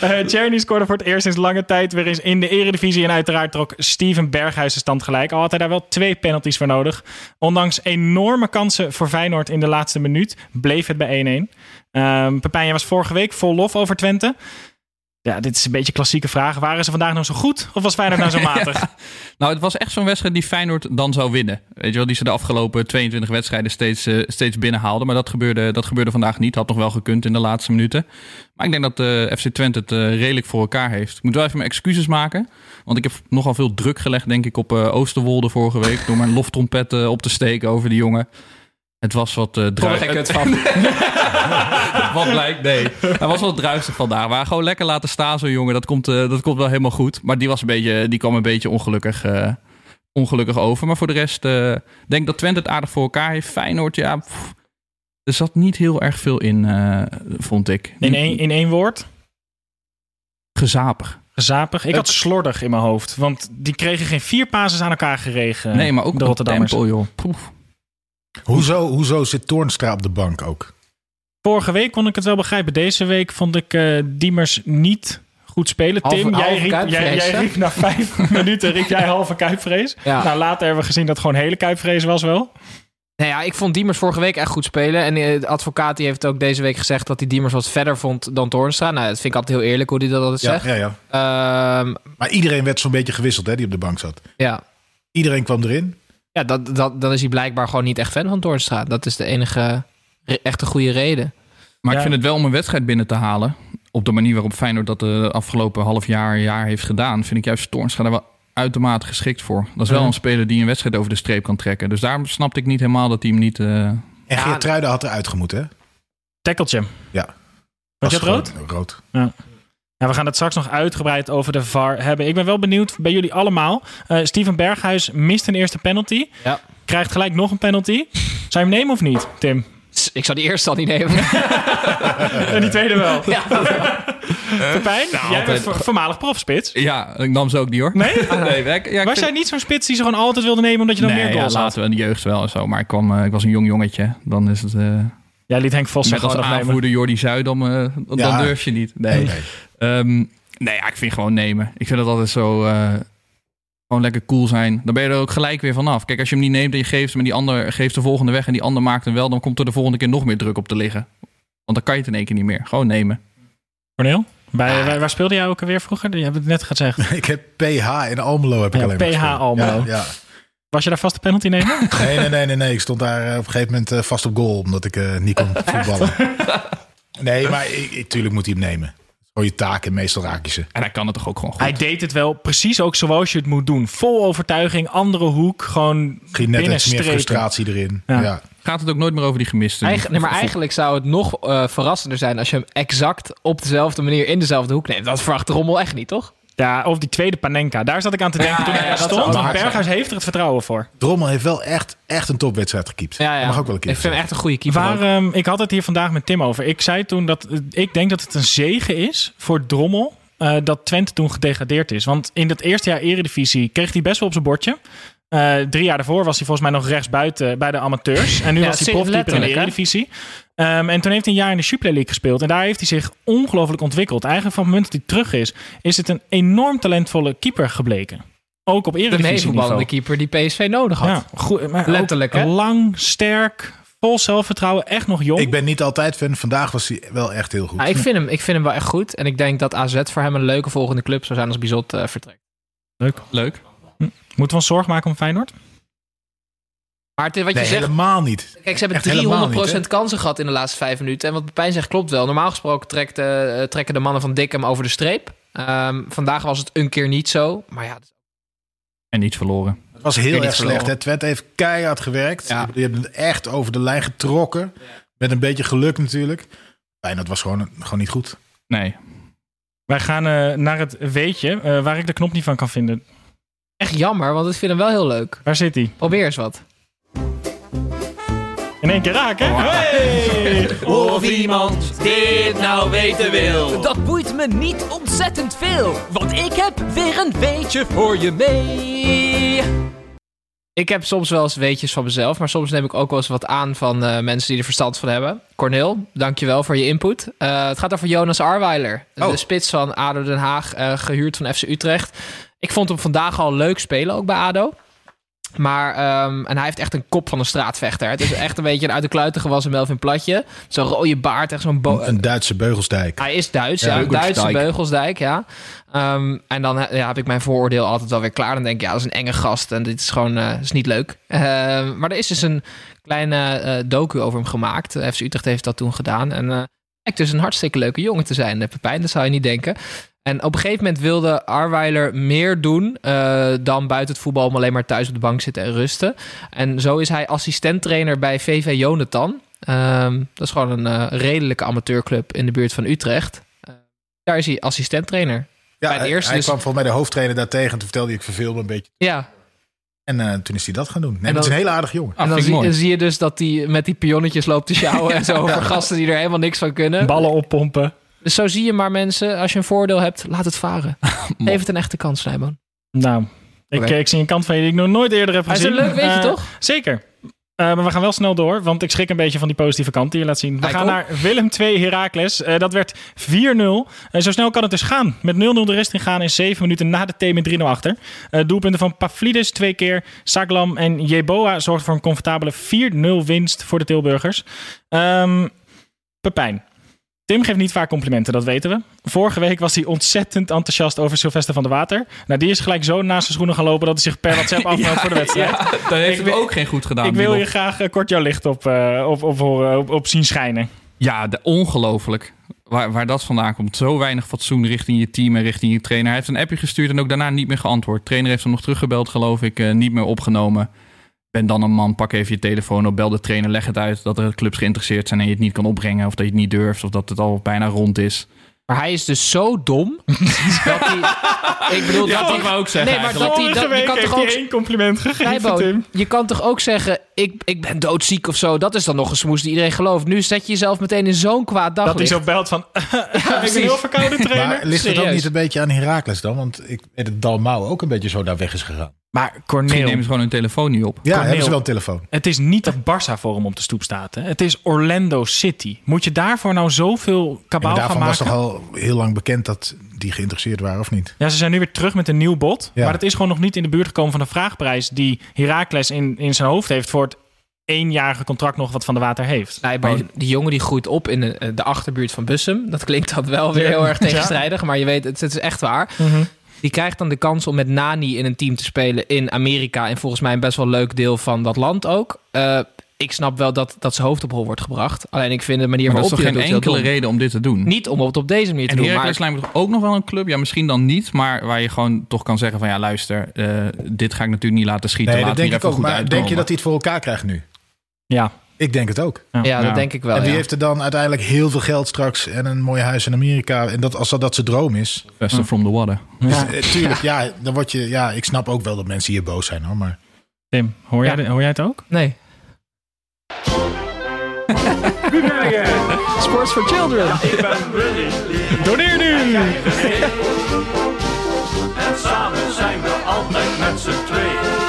Eh Czerny scoorde voor het eerst sinds lange tijd weer eens in de eredivisie. En uiteraard trok Steven Berghuis de stand gelijk. Al had hij daar wel twee penalties voor nodig. Ondanks enorme kansen voor Feyenoord in de laatste minuut bleef het bij 1-1. Ehm Pepijn, jij was vorige week vol lof over Twente. Ja, dit is een beetje een klassieke vraag. Waren ze vandaag nou zo goed of was Feyenoord nou zo matig? Nou, het was echt zo'n wedstrijd die Feyenoord dan zou winnen. Weet je wel, die ze de afgelopen 22 wedstrijden steeds, eh, steeds binnenhaalden. Maar dat gebeurde, dat gebeurde vandaag niet. Had nog wel gekund in de laatste minuten. Maar ik denk dat de FC Twente het eh, redelijk voor elkaar heeft. Ik moet wel even mijn excuses maken. Want ik heb nogal veel druk gelegd, denk ik, op eh, Oosterwolde vorige week. Door mijn loftrompet eh, op te steken over die jongen. Het was wat uh, het van. wat blijkt, nee. Hij was wat druistig vandaag. Maar gewoon lekker laten staan, zo'n jongen. Dat komt, eh, dat komt wel helemaal goed. Maar die, was een beetje, die kwam een beetje ongelukkig, eh, ongelukkig over. Maar voor de rest, eh denk dat Twente het aardig voor elkaar heeft. Feyenoord, ja... pff, er zat niet heel erg veel in, eh, vond ik. In één, in één woord? Gezapig. Gezapig. Ik had slordig in mijn hoofd. Want die kregen geen vier pases aan elkaar geregen. nee, maar ook de de Rotterdammers. tempo, joh. Poef. Hoezo, hoezo zit Toornstra op de bank ook? Vorige week kon ik het wel begrijpen. Deze week vond ik eh, Diemers niet goed spelen. Halve- Tim, jij halve riep, jij, kuipvrees, jij riep na vijf minuten riep jij halve kuipvrees. Ja. Nou, later hebben we gezien dat het gewoon hele kuipvrees was wel. Nou ja, ik vond Diemers vorige week echt goed spelen. En eh, de advocaat die heeft ook deze week gezegd dat hij Diemers wat verder vond dan Toornstra. Nou, dat vind ik altijd heel eerlijk hoe hij dat altijd Ja, zegt. ja, ja. Ehm, Maar iedereen werd zo'n beetje gewisseld hè, die op de bank zat. ja. Iedereen kwam erin. Ja, dat, dat, dan is hij blijkbaar gewoon niet echt fan van Toornstra. Dat is de enige echte goede reden. Maar Ja. ik vind het wel om een wedstrijd binnen te halen. Op de manier waarop Feyenoord dat de afgelopen half jaar, jaar heeft gedaan. Vind ik juist Toornstra daar wel uitermate geschikt voor. Dat is wel Ja. een speler die een wedstrijd over de streep kan trekken. Dus daarom snapte ik niet helemaal dat hij hem niet... eh, En Geertruiden had eruit gemoeten, hè? Tackeltje. Ja. Was je Was het rood? Rood. Ja, we gaan het straks nog uitgebreid over de VAR hebben. Ik ben wel benieuwd bij jullie allemaal. Eh, Steven Berghuis mist een eerste penalty. Ja. Krijgt gelijk nog een penalty. Zou je hem nemen of niet, Tim? Ik zou die eerste al niet nemen. En die tweede wel. ja, Pepijn, jij bent voormalig profspits. Ja, ik nam ze ook niet hoor. Nee? nee ik, ja, ik Was vind- jij niet zo'n spits die ze gewoon altijd wilde nemen omdat je dan nee, meer ja, goals had? laten we in de jeugd wel en zo. Maar ik, kwam, eh, ik was een jong jongetje. Dan is het... eh, Jij liet Henk Vos met zich als aanvoerder Jordi Zuidam, eh, dan Ja. durf je niet. Nee. Nee. Ehm, nee, ja, ik vind gewoon nemen. Ik vind het altijd zo... eh, gewoon lekker cool zijn. Dan ben je er ook gelijk weer vanaf. Kijk, als je hem niet neemt en je geeft hem... en die ander geeft de volgende weg... en die ander maakt hem wel... dan komt er de volgende keer nog meer druk op te liggen. Want dan kan je het in één keer niet meer. Gewoon nemen. Corneel? Bij, waar, waar speelde jij ook alweer vroeger? Je hebt het net gezegd. Ik heb PH in Almelo heb ik Ja, alleen maar PH. Almelo. Ja, ja. Was je daar vast de penalty nemen? Nee, nee, nee, nee, nee. Ik stond daar eh, op een gegeven moment eh, vast op goal. Omdat ik niet kon voetballen. Nee, maar ik, ik, tuurlijk moet hij hem nemen. Gewoon je taak en meestal raak je ze. En hij kan het toch ook gewoon goed. Hij deed het wel precies ook zoals je het moet doen. Vol overtuiging, andere hoek, gewoon Misschien net iets meer frustratie erin. Ja. Ja. Gaat het ook nooit meer over die gemiste. Eigen- nee, maar eigenlijk zou het nog eh, verrassender zijn als je hem exact op dezelfde manier in dezelfde hoek neemt. Dat verwacht de Rommel echt niet, toch? Ja, of die tweede Panenka. Daar zat ik aan te denken toen hij ja, daar stond. Want Berghuis heeft er het vertrouwen voor. Drommel heeft wel echt, echt een topwedstrijd gekiept. Ja, mag ook wel een keer Ik vind hem echt een goede keeper. Waar, ook. ehm, ik had het hier vandaag met Tim over. Ik zei toen dat eh, ik denk dat het een zegen is voor Drommel eh, dat Twente toen gedegradeerd is. Want in dat eerste jaar Eredivisie kreeg hij best wel op zijn bordje. Eh, drie jaar daarvoor was hij volgens mij nog rechtsbuiten bij de amateurs. En nu Ja, was hij profkeeper in de? Eredivisie. Ehm, en toen heeft hij een jaar in de Super League gespeeld. En daar heeft hij zich ongelooflijk ontwikkeld. Eigenlijk van het moment dat hij terug is, is het een enorm talentvolle keeper gebleken. Ook op de Eredivisie meevoetballende niveau. keeper die PSV nodig had. Ja, goed, maar Letterlijk, hè? lang, sterk, vol zelfvertrouwen, echt nog jong. Ik ben niet altijd fan. Vandaag was hij wel echt heel goed. Nou, ik, vind hem, ik vind hem wel echt goed. En ik denk dat AZ voor hem een leuke volgende club zou zijn als Bizot eh, vertrekt. Leuk. Leuk. Moeten we ons zorgen maken om Feyenoord? Maar het, is wat je Nee, zegt, helemaal niet. Kijk, ze hebben helemaal 300% niet, hè? kansen gehad in de laatste vijf minuten. En wat Pepijn zegt klopt wel. Normaal gesproken trekt, eh, trekken de mannen van Dick hem over de streep. Ehm, vandaag was het een keer niet zo. Maar ja, En niet verloren. Het was heel niet erg slecht. Hè? Twente heeft keihard gewerkt. Ja. Die hebben het echt over de lijn getrokken. Met een beetje geluk natuurlijk. Feyenoord was gewoon, gewoon niet goed. Nee. Wij gaan eh, naar het weetje eh, waar ik de knop niet van kan vinden. Echt jammer, want ik vind hem wel heel leuk. Waar zit hij? Probeer eens wat. In één keer raken. Hey! Of iemand dit nou weten wil. Dat boeit me niet ontzettend veel, want ik heb weer een weetje voor je mee. Ik heb soms wel eens weetjes van mezelf, maar soms neem ik ook wel eens wat aan van eh, mensen die er verstand van hebben. Corneel, dankjewel voor je input. Eh, het gaat over Jonas Arweiler, de spits van ADO Den Haag, eh, gehuurd van FC Utrecht. Ik vond hem vandaag al leuk spelen, ook bij ADO. Maar, ehm, en hij heeft echt een kop van een straatvechter. Het is echt een beetje een uit de kluiten gewassen Melvin Platje. Zo'n rode baard, echt zo'n... bo- Een Duitse beugelsdijk. Hij is Duits, Ja, ja. Een. Duitse Beugelsdijk, ja. Ehm, en dan eh, ja, heb ik mijn vooroordeel altijd wel weer klaar. Dan denk ik, ja, dat is een enge gast en dit is gewoon eh, is niet leuk. Ehm, maar er is dus een kleine eh, docu over hem gemaakt. FC Utrecht heeft dat toen gedaan. En eh dus een hartstikke leuke jongen te zijn, de Pepijn. Dat zou je niet denken. En op een gegeven moment wilde Arweiler meer doen eh, dan buiten het voetbal... om alleen maar thuis op de bank zitten en rusten. En zo is hij assistenttrainer bij VV Jonathan. Ehm, dat is gewoon een eh, redelijke amateurclub in de buurt van Utrecht. Eh, daar is hij assistenttrainer. Ja, bij hij, eerste hij dus- kwam volgens mij de hoofdtrainer daar tegen. Toen vertelde hij, ik verveelde me een beetje. Ja. En eh, toen is hij dat gaan doen. Nee, En het is een hele aardige jongen. en dan zie, zie je dus dat hij met die pionnetjes loopt te sjouwen en zo voor gasten die er helemaal niks van kunnen. Ballen oppompen. Dus zo zie je maar mensen, als je een voordeel hebt, laat het varen. Geef het een echte kans, Snijboon. Nou, ik, Oké. ik zie een kant van je die ik nog nooit eerder heb Hij is gezien. een leuk weetje, Eh, toch? Zeker. Eh, maar we gaan wel snel door, want ik schrik een beetje van die positieve kant die je laat zien. We Kijk gaan op. naar Willem 2 Heracles. Eh, dat werd 4-0. En zo snel kan het dus gaan. Met 0-0 de rest in gaan in 7 minuten na de T met 3-0 achter. Eh, doelpunten van Pavlidis twee keer. Saglam en Jeboa zorgden voor een comfortabele 4-0 winst voor de Tilburgers. Ehm Pepijn. Tim geeft niet vaak complimenten, dat weten we. Vorige week was hij ontzettend enthousiast over Sylvester van der Water. Nou, die is gelijk zo naast zijn schoenen gaan lopen dat hij zich per WhatsApp afmeldt voor de wedstrijd. Ja, dat heeft hem ook geen goed gedaan. Ik wil je graag eh, kort jouw licht op, eh, op, op, horen, op, op zien schijnen. Ja, ongelooflijk. Waar, waar dat vandaan komt. Zo weinig fatsoen richting je team en richting je trainer. Hij heeft een appje gestuurd en ook daarna niet meer geantwoord. De trainer heeft hem nog teruggebeld, geloof ik. eh, niet meer opgenomen. Ben dan een man, pak even je telefoon op, bel de trainer, leg het uit dat er clubs geïnteresseerd zijn en je het niet kan opbrengen. Of dat je het niet durft, of dat het al bijna rond is. Maar hij is dus zo dom dat hij. Ik bedoel, Ja, dat dat hij. wou ik zeggen Nee, maar dat hij. Dat, je kan toch ook. één compliment gegeven, Tim. je kan toch ook zeggen: ik, ik ben doodziek of zo. Dat is dan nog een smoes die iedereen gelooft. Nu zet je jezelf meteen in zo'n kwaad Dat hij zo belt van, ik ben heel verkouden trainer. Maar ligt het ook Serieus. niet een beetje aan Herakles dan? Want ik weet dat Dalmau ook een beetje zo daar weg is gegaan. Maar Corneel, nemen ze gewoon hun telefoon niet op. Ja, Corneel. hebben ze wel een telefoon. het is niet dat Barça voor hem op de stoep staat. Hè? Het is Orlando City. Moet je daarvoor nou zoveel En kabaal gaan daarvan was maken? toch al heel lang bekend dat die geïnteresseerd waren, of niet? Ja, ze zijn nu weer terug met een nieuw bod. Ja. Maar het is gewoon nog niet in de buurt gekomen van de vraagprijs die Heracles in, in zijn hoofd heeft voor het eenjarige contract nog wat Van de Water heeft. Snijboon, die jongen die groeit op in de, de achterbuurt van Bussum. Dat klinkt dat wel weer heel erg tegenstrijdig. Maar je weet, het, het is echt waar. Mhm. Die krijgt dan de kans om met Nani in een team te spelen in Amerika. En volgens mij een best wel leuk deel van dat land ook. Eh, ik snap wel dat, dat zijn hoofd op hol wordt gebracht. Alleen ik vind de manier Maar dat is waarop toch geen dat doet heel enkele reden om dit te doen? Niet om het op deze manier te En doen. Heracles Maar lijkt me toch ook nog wel een club? Ja, misschien dan niet, maar waar je gewoon toch kan zeggen van... ja, luister, eh, dit ga ik natuurlijk niet laten schieten. Nee, Laat dat denk ik ook. goed Maar uitkomen. denk je dat hij het voor elkaar krijgt nu? Ja. Ik denk het ook. ja, Ja. dat denk ik wel. en wie ja. heeft er dan uiteindelijk heel veel geld straks en een mooi huis in Amerika? En dat, als dat, dat zijn droom is. Beste from the water. Ja. Dus, eh, tuurlijk, ja, dan word je. Ja, ik snap ook wel dat mensen hier boos zijn hoor. Maar Tim, hoor jij, Ja. hoor jij het ook? Nee. Sports for children. Ik ben Willy Doneer nu! en samen zijn we altijd met z'n tweeën.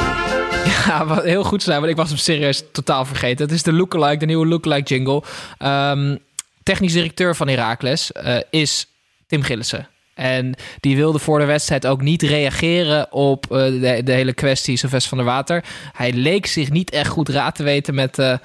Ja, wat heel goed zijn, want ik was hem serieus totaal vergeten. Het is de lookalike, de nieuwe lookalike jingle. Ehm, technisch directeur van Heracles eh, is Tim Gillissen. En die wilde voor de wedstrijd ook niet reageren op eh, de, hele kwestie Sylvester van der Water. Hij leek zich niet echt goed raad te weten met, eh,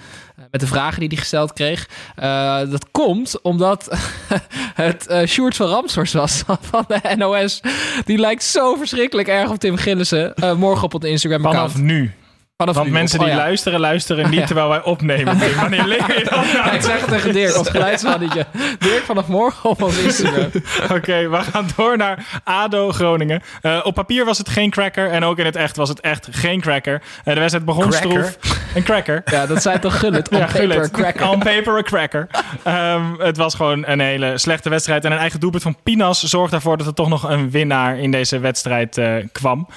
met de vragen die hij gesteld kreeg. Eh, dat komt omdat het eh Sjoerd van Ramshorst was van de NOS. Die lijkt zo verschrikkelijk erg op Tim Gillissen. Morgen op het Instagram account. Vanaf nu. Want mensen die oh ja. luisteren, luisteren niet Ja. terwijl wij opnemen. Wanneer leer je dat nou? Ik zeg het tegen Dirk als geluidsmannetje. Dirk vanaf morgen op ons Instagram. Oké, we gaan door naar ADO Groningen. Eh, op papier was het geen cracker en ook in het echt was het echt geen cracker. Eh, de wedstrijd begon Cracker? stroef. Een cracker. Ja, dat zei toch Gullit? On Ja, paper Gullit. cracker. On paper a cracker. Ehm, het was gewoon een hele slechte wedstrijd. En een eigen doelpunt van Pinas zorgde ervoor dat er toch nog een winnaar in deze wedstrijd eh, kwam.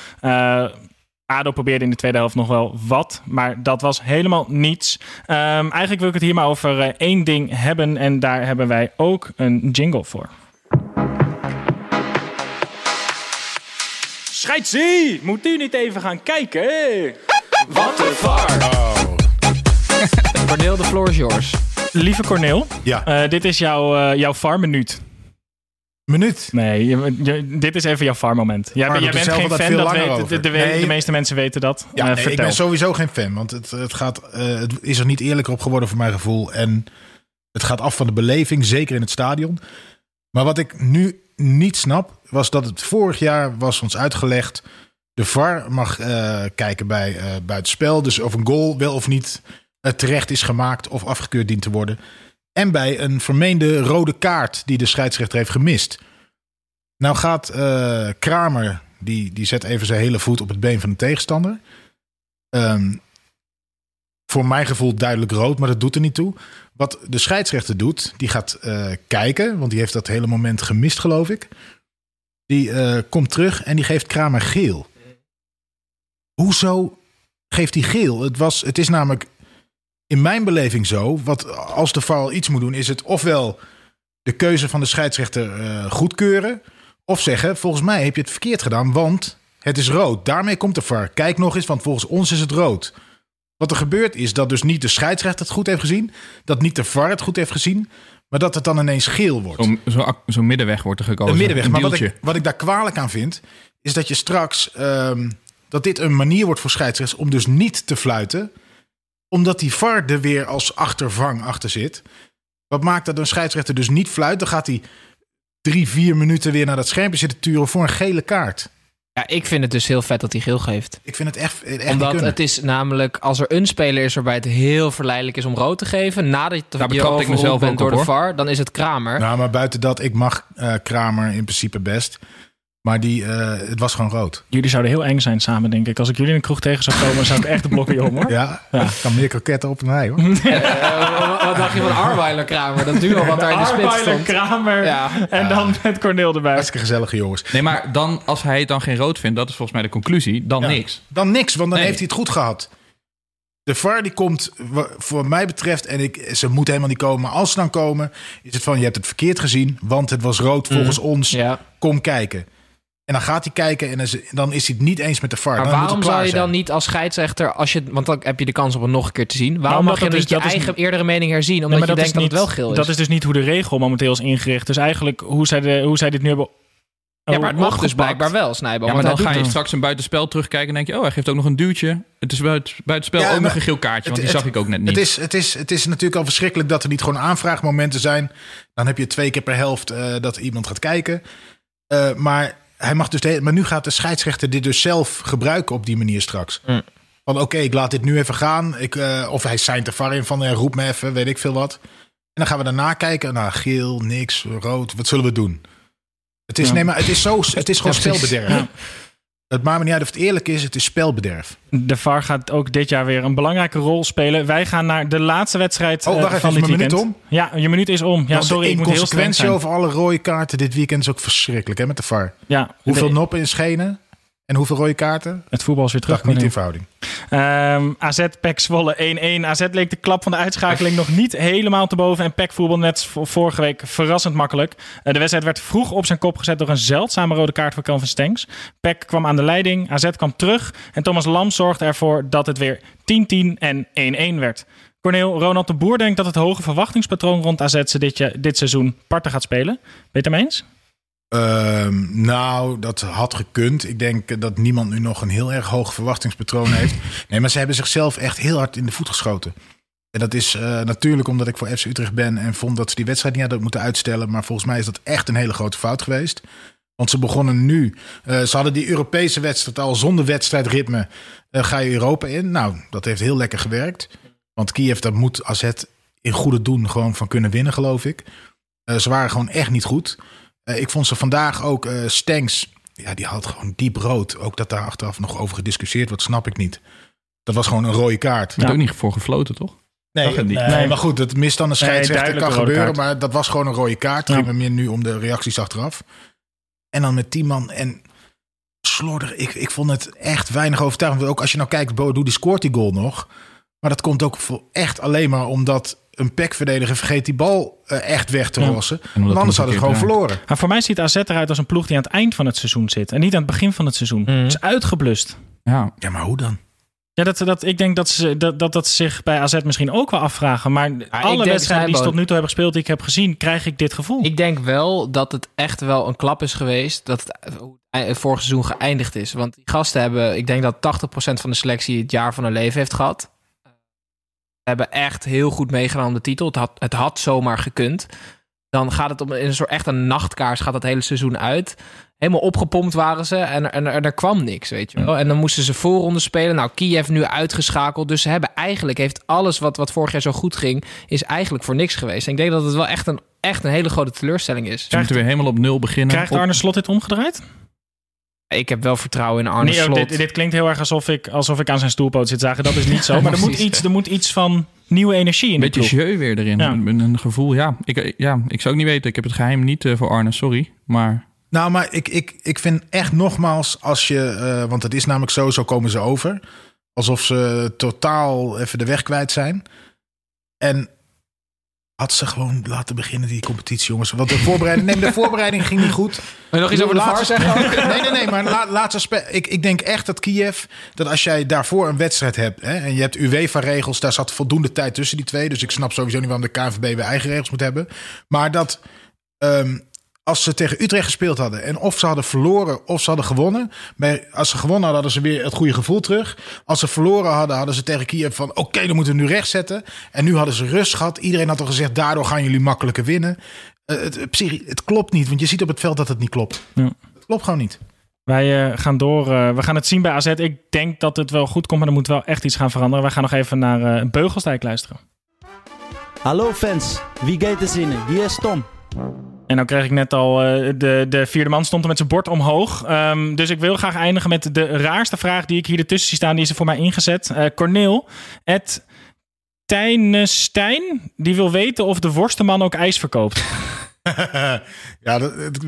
ADO probeerde in de tweede helft nog wel wat, maar dat was helemaal niets. Ehm, eigenlijk wil ik het hier maar over eh, één ding hebben en daar hebben wij ook een jingle voor. Scheidsie, moet u niet even gaan kijken? Wat een VAR! Corneel, de floor is yours. Lieve Corneel, Ja. eh, dit is jouw, eh, jouw VAR-minuut. Minuut. Nee, je- je- dit is even jouw VAR-moment. Jij, jij bent geen fan, dat de, over. de, Nee. de meeste mensen weten dat. Ja, Eh, nee, ik ben sowieso geen fan. Want het, het, gaat, eh, het is er niet eerlijker op geworden voor mijn gevoel. En het gaat af van de beleving, zeker in het stadion. Maar wat ik nu niet snap, was dat het vorig jaar was ons uitgelegd. De VAR mag eh, kijken bij buitenspel. Dus of een goal wel of niet terecht is gemaakt of afgekeurd dient te worden. En bij een vermeende rode kaart die de scheidsrechter heeft gemist. Nou gaat eh, Kramer, die, die zet even zijn hele voet op het been van de tegenstander. Ehm, voor mijn gevoel duidelijk rood, maar dat doet er niet toe. Wat de scheidsrechter doet, die gaat eh, kijken, want die heeft dat hele moment gemist, geloof ik. Die eh, komt terug en die geeft Kramer geel. Hoezo geeft hij geel? Het, was, het is namelijk in mijn beleving zo, wat als de VAR iets moet doen, is het ofwel de keuze van de scheidsrechter eh, goedkeuren, of zeggen, volgens mij heb je het verkeerd gedaan, want het is rood. Daarmee komt de VAR. Kijk nog eens, want volgens ons is het rood. Wat er gebeurt is dat dus niet de scheidsrechter het goed heeft gezien, dat niet de VAR het goed heeft gezien, maar dat het dan ineens geel wordt. Zo'n zo, zo'n middenweg wordt er gekozen. Een middenweg. Een maar wat ik, wat ik daar kwalijk aan vind, is dat je straks ehm, dat dit een manier wordt voor scheidsrechters om dus niet te fluiten, omdat die VAR er weer als achtervang achter zit. Wat maakt dat een scheidsrechter dus niet fluit? Dan gaat hij drie, vier minuten weer naar dat schermpje zitten turen voor een gele kaart. Ja, ik vind het dus heel vet dat hij geel geeft. Ik vind het echt, echt Omdat het is namelijk, als er een speler is waarbij het heel verleidelijk is om rood te geven, nadat je Daar ik mezelf bent door op, de. VAR, dan is het Kramer. Nou, maar buiten dat, ik mag eh, Kramer in principe best. Maar die, eh, het was gewoon rood. Jullie zouden heel eng zijn samen, denk ik. Als ik jullie in een kroeg tegen zou komen, zou ik echt de blokken om, hoor. Ja, ik kan meer kroketten op dan hij hoor. Eh, wat dacht je van Arweiler Kramer? Dat duo wat daar in de spits Arweiler, stond. Kramer Ja. en dan met Corneel erbij. Hartstikke gezellige jongens. Nee, maar dan, als hij het dan geen rood vindt, dat is volgens mij de conclusie, dan Ja. niks. Dan niks, want dan Nee. heeft hij het goed gehad. De VAR die komt, voor mij betreft, en ik, ze moet helemaal niet komen, maar als ze dan komen, is het van je hebt het verkeerd gezien, want het was rood volgens ons. Ja. Kom kijken. En dan gaat hij kijken en dan is- hij het niet eens met de VAR. Maar dan moet waarom zou je zijn. dan niet als scheidsrechter, als je, want dan heb je de kans om het nog een keer te zien. Waarom mag je dat niet is- je is eigen niet- eerdere mening herzien? Omdat Nee, maar je dat denkt dat het wel geel is. Dat is dus niet hoe de regel momenteel is ingericht. Dus eigenlijk hoe zij, de, hoe zij dit nu hebben ja, maar het mag dus blijkbaar wel, Snijbo. Ja, maar dan ga je het. straks een buitenspel terugkijken en denk je, oh, hij geeft ook nog een duwtje. Het is buiten, buitenspel Ja, ook nog een geel kaartje, want die zag ik ook net niet. Het is, het, is, het is natuurlijk al verschrikkelijk dat er niet gewoon aanvraagmomenten zijn. Dan heb je twee keer per helft eh, dat iemand gaat kijken. Eh, maar, hij mag dus de, maar nu gaat de scheidsrechter dit dus zelf gebruiken op die manier straks. Hm. Van oké, ik laat dit nu even gaan. Ik, eh, of hij seint er var in van eh, roep me even, weet ik veel wat. En dan gaan we daarna kijken. Nou, geel, niks, rood. Wat zullen we doen? Het is, Ja. nee, maar het is, zo, het is gewoon Ja. Ja. Het maakt me niet uit of het eerlijk is. Het is spelbederf. De VAR gaat ook dit jaar weer een belangrijke rol spelen. Wij gaan naar de laatste wedstrijd Oh, eh, wacht even, van dit mijn minuut weekend. Ja, je minuut is om. Ja, sorry, de ik moet heel streng inconsequentie zijn. over alle rode kaarten dit weekend is ook verschrikkelijk hè, met de VAR. Ja, Hoeveel de- noppen in schenen en hoeveel rode kaarten? Het voetbal is weer terug. Niet in verhouding. Ehm, AZ, PEC Zwolle 1-1. AZ leek de klap van de uitschakeling nog niet helemaal te boven. En PEC voetbal net vorige week verrassend makkelijk. Eh, de wedstrijd werd vroeg op zijn kop gezet door een zeldzame rode kaart voor Calvin Stengs. PEC kwam aan de leiding, AZ kwam terug. En Thomas Lam zorgde ervoor dat het weer 10-10 en 1-1 werd. Corneel, Ronald de Boer denkt dat het hoge verwachtingspatroon rond AZ ze dit, dit seizoen parten gaat spelen. Ben je het ermee eens? Ehm, nou, dat had gekund. Ik denk dat niemand nu nog een heel erg hoog verwachtingspatroon heeft. Nee, maar ze hebben zichzelf echt heel hard in de voet geschoten. En dat is eh, natuurlijk omdat ik voor FC Utrecht ben en vond dat ze die wedstrijd niet hadden moeten uitstellen. Maar volgens mij is dat echt een hele grote fout geweest. Want ze begonnen nu. eh, ze hadden die Europese wedstrijd al zonder wedstrijdritme. eh, ga je Europa in. Nou, dat heeft heel lekker gewerkt. Want Kiev, daar moet AZ in goede doen gewoon van kunnen winnen, geloof ik. Ze waren gewoon echt niet goed. Eh, ik vond ze vandaag ook eh Stenks. Ja, die had gewoon diep rood. Ook dat daar achteraf nog over gediscussieerd wordt, snap ik niet. Dat was gewoon een rode kaart. Er is ook niet voor gefloten, toch? Nee, niet. nee, maar goed, het mist dan een scheidsrechter, kan gebeuren. kaart. Maar dat was gewoon een rode kaart. Het Ja. ging me meer nu om de reacties achteraf. En dan met 10 man en slordig. Ik, ik vond het echt weinig overtuigend. Ook als je nou kijkt, Bodo die scoort die goal nog. Maar dat komt ook voor echt alleen maar omdat een pekverdediger vergeet die bal eh, echt weg te Ja. rossen. anders hadden ze gewoon verloren. Maar voor mij ziet AZ eruit als een ploeg die aan het eind van het seizoen zit. En niet aan het begin van het seizoen. Mhm. Het is uitgeblust. Ja. Ja, maar hoe dan? Ja, dat, dat, ik denk dat ze dat, dat, dat ze zich bij AZ misschien ook wel afvragen. Maar alle wedstrijden die ze tot nu toe hebben gespeeld, die ik heb gezien, krijg ik dit gevoel. Ik denk wel dat het echt wel een klap is geweest dat het ei- vorig seizoen geëindigd is. Want die gasten hebben, ik denk dat 80% van de selectie het jaar van hun leven heeft gehad. Ze hebben echt heel goed meegedaan om de titel. Het had, het had zomaar gekund. Dan gaat het om in een soort echt een nachtkaars gaat het hele seizoen uit. Helemaal opgepompt waren ze en, en, en er kwam niks, weet je wel. En dan moesten ze voorronde spelen. Nou, Kiev nu uitgeschakeld. Dus ze hebben eigenlijk, heeft alles wat, wat vorig jaar zo goed ging, is eigenlijk voor niks geweest. En ik denk dat het wel echt een, echt een hele grote teleurstelling is. Ze moeten weer helemaal op nul beginnen. Krijgt Arne Slot dit omgedraaid? Ik heb wel vertrouwen in Arne Nee, Slot. dit, dit klinkt heel erg alsof ik, alsof ik aan zijn stoelpoot zit zagen. Dat is niet zo. Maar er moet, iets, er moet iets van nieuwe energie in beetje jeu weer erin. Ja. Een, een gevoel, ja ik, ja. ik zou ook niet weten. Ik heb het geheim niet eh, voor Arne, sorry. Maar Nou, maar ik, ik, ik vind echt nogmaals, als je, eh, want het is namelijk zo, zo komen ze over. Alsof ze totaal even de weg kwijt zijn. En had ze gewoon laten beginnen, die competitie, jongens. Want de voorbereiding, nee, de voorbereiding ging niet goed. Je nog iets over de VAR ze- zeggen ook? Nee, nee, nee, maar la, laat ze spe- ik, ik denk echt dat Kiev, dat als jij daarvoor een wedstrijd hebt... Hè, en je hebt UEFA-regels, daar zat voldoende tijd tussen die twee. Dus ik snap sowieso niet waarom de KNVB weer eigen regels moet hebben. Maar dat ehm, als ze tegen Utrecht gespeeld hadden... en of ze hadden verloren of ze hadden gewonnen... Bij, als ze gewonnen hadden, hadden ze weer het goede gevoel terug. Als ze verloren hadden, hadden ze tegen Kiev van... oké, dan moeten we nu recht zetten. En nu hadden ze rust gehad. Iedereen had al gezegd, daardoor gaan jullie makkelijker winnen. Eh, het, het, psychi- het klopt niet, want je ziet op het veld dat het niet klopt. Ja. Het klopt gewoon niet. Wij eh, gaan door. eh, we gaan het zien bij AZ. Ik denk dat het wel goed komt, maar er moet wel echt iets gaan veranderen. Wij gaan nog even naar eh Beugelsdijk luisteren. Hallo fans, wie gaat er zinnen? Hier is Tom. En nou kreeg ik net al, eh, de, de vierde man stond er met zijn bord omhoog. Ehm, dus ik wil graag eindigen met de raarste vraag die ik hier ertussen zie staan. Die is er voor mij ingezet. Eh Corneel, het Tijnestijn, die wil weten of de worstenman ook ijs verkoopt. ja,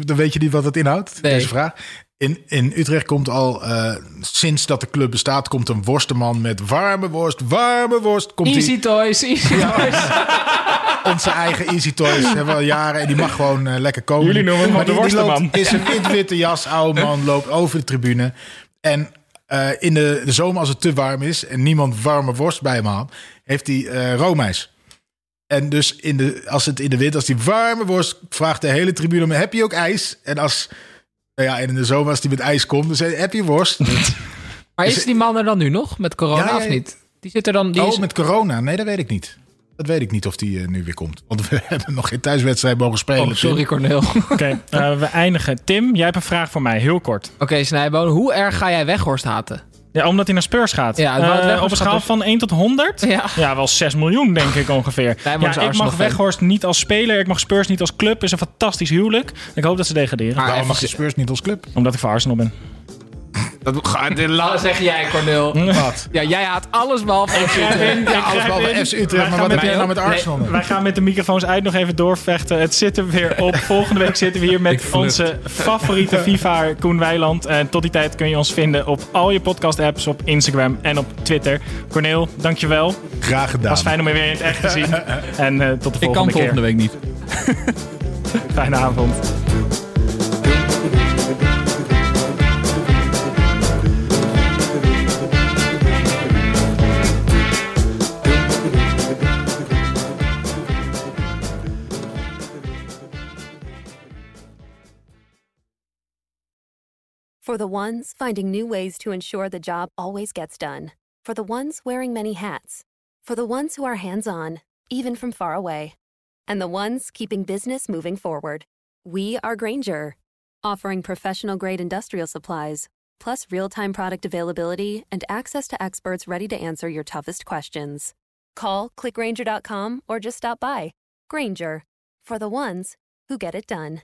dan weet je niet wat het inhoudt, Nee. deze vraag. In, in Utrecht komt al, eh, sinds dat de club bestaat, komt een worstenman met warme worst, warme worst. Komt Easy die, Toys, Easy Toys. onze eigen Easy Toys hebben we al jaren en die mag gewoon eh, lekker komen. Jullie noemen hem maar de die, die worstenman. loopt, is een wit-witte jas, oude man, loopt over de tribune. En eh, in de, de zomer, als het te warm is en niemand warme worst bij hem haalt, heeft hij eh roomijs. En dus in de, als het in de winter, als die warme worst, vraagt de hele tribune om, heb je ook ijs? En als, nou ja, en in de zomer als die met ijs komt, dan hij, heb je worst? Maar is die man er dan nu nog met corona Ja, of niet? Die zit er dan. Die oh, is... met corona? Nee, dat weet ik niet. Dat weet ik niet of die eh, nu weer komt. Want we hebben nog geen thuiswedstrijd mogen spelen. Oh, sorry Tim. Corneel. Oké, eh, we eindigen. Tim, jij hebt een vraag voor mij, heel kort. Oké, Snijboon, hoe erg ga jij Weghorst haten? Ja, omdat hij naar Spurs gaat. Ja, Eh, op een schaal dus- van 1 tot 100? Ja. wel 6 miljoen, denk ik ongeveer. Ja, ik mag. Weghorst niet als speler, ik mag Spurs niet als club. is een fantastisch huwelijk. Ik hoop dat ze degraderen. Maar Waarom mag je Spurs niet als club? Omdat ik voor Arsenal ben. Dat zeg jij, Corneel. Wat? Ja, jij haat alles behalve FC Utrecht. Ja, alles behalve FC Utrecht. Maar gaan wat met- heb jij nou met Nee, Arsenal? dan? wij gaan met de microfoons uit nog even doorvechten. Het zit er weer op. Volgende week zitten we hier Ik met onze favoriete FIFA Koen Weiland. En tot die tijd kun je ons vinden op al je podcast-apps, op Instagram en op Twitter. Corneel, dankjewel. Graag gedaan. Was fijn om je weer in het echt te zien. En eh, tot de ik kan volgende keer. volgende week niet. Fijne avond. For the ones finding new ways to ensure the job always gets done. For the ones wearing many hats. For the ones who are hands on, even from far away. And the ones keeping business moving forward. We are Granger, offering professional grade industrial supplies, plus real time product availability and access to experts ready to answer your toughest questions. Call clickgranger.com or just stop by. Granger for the ones who get it done.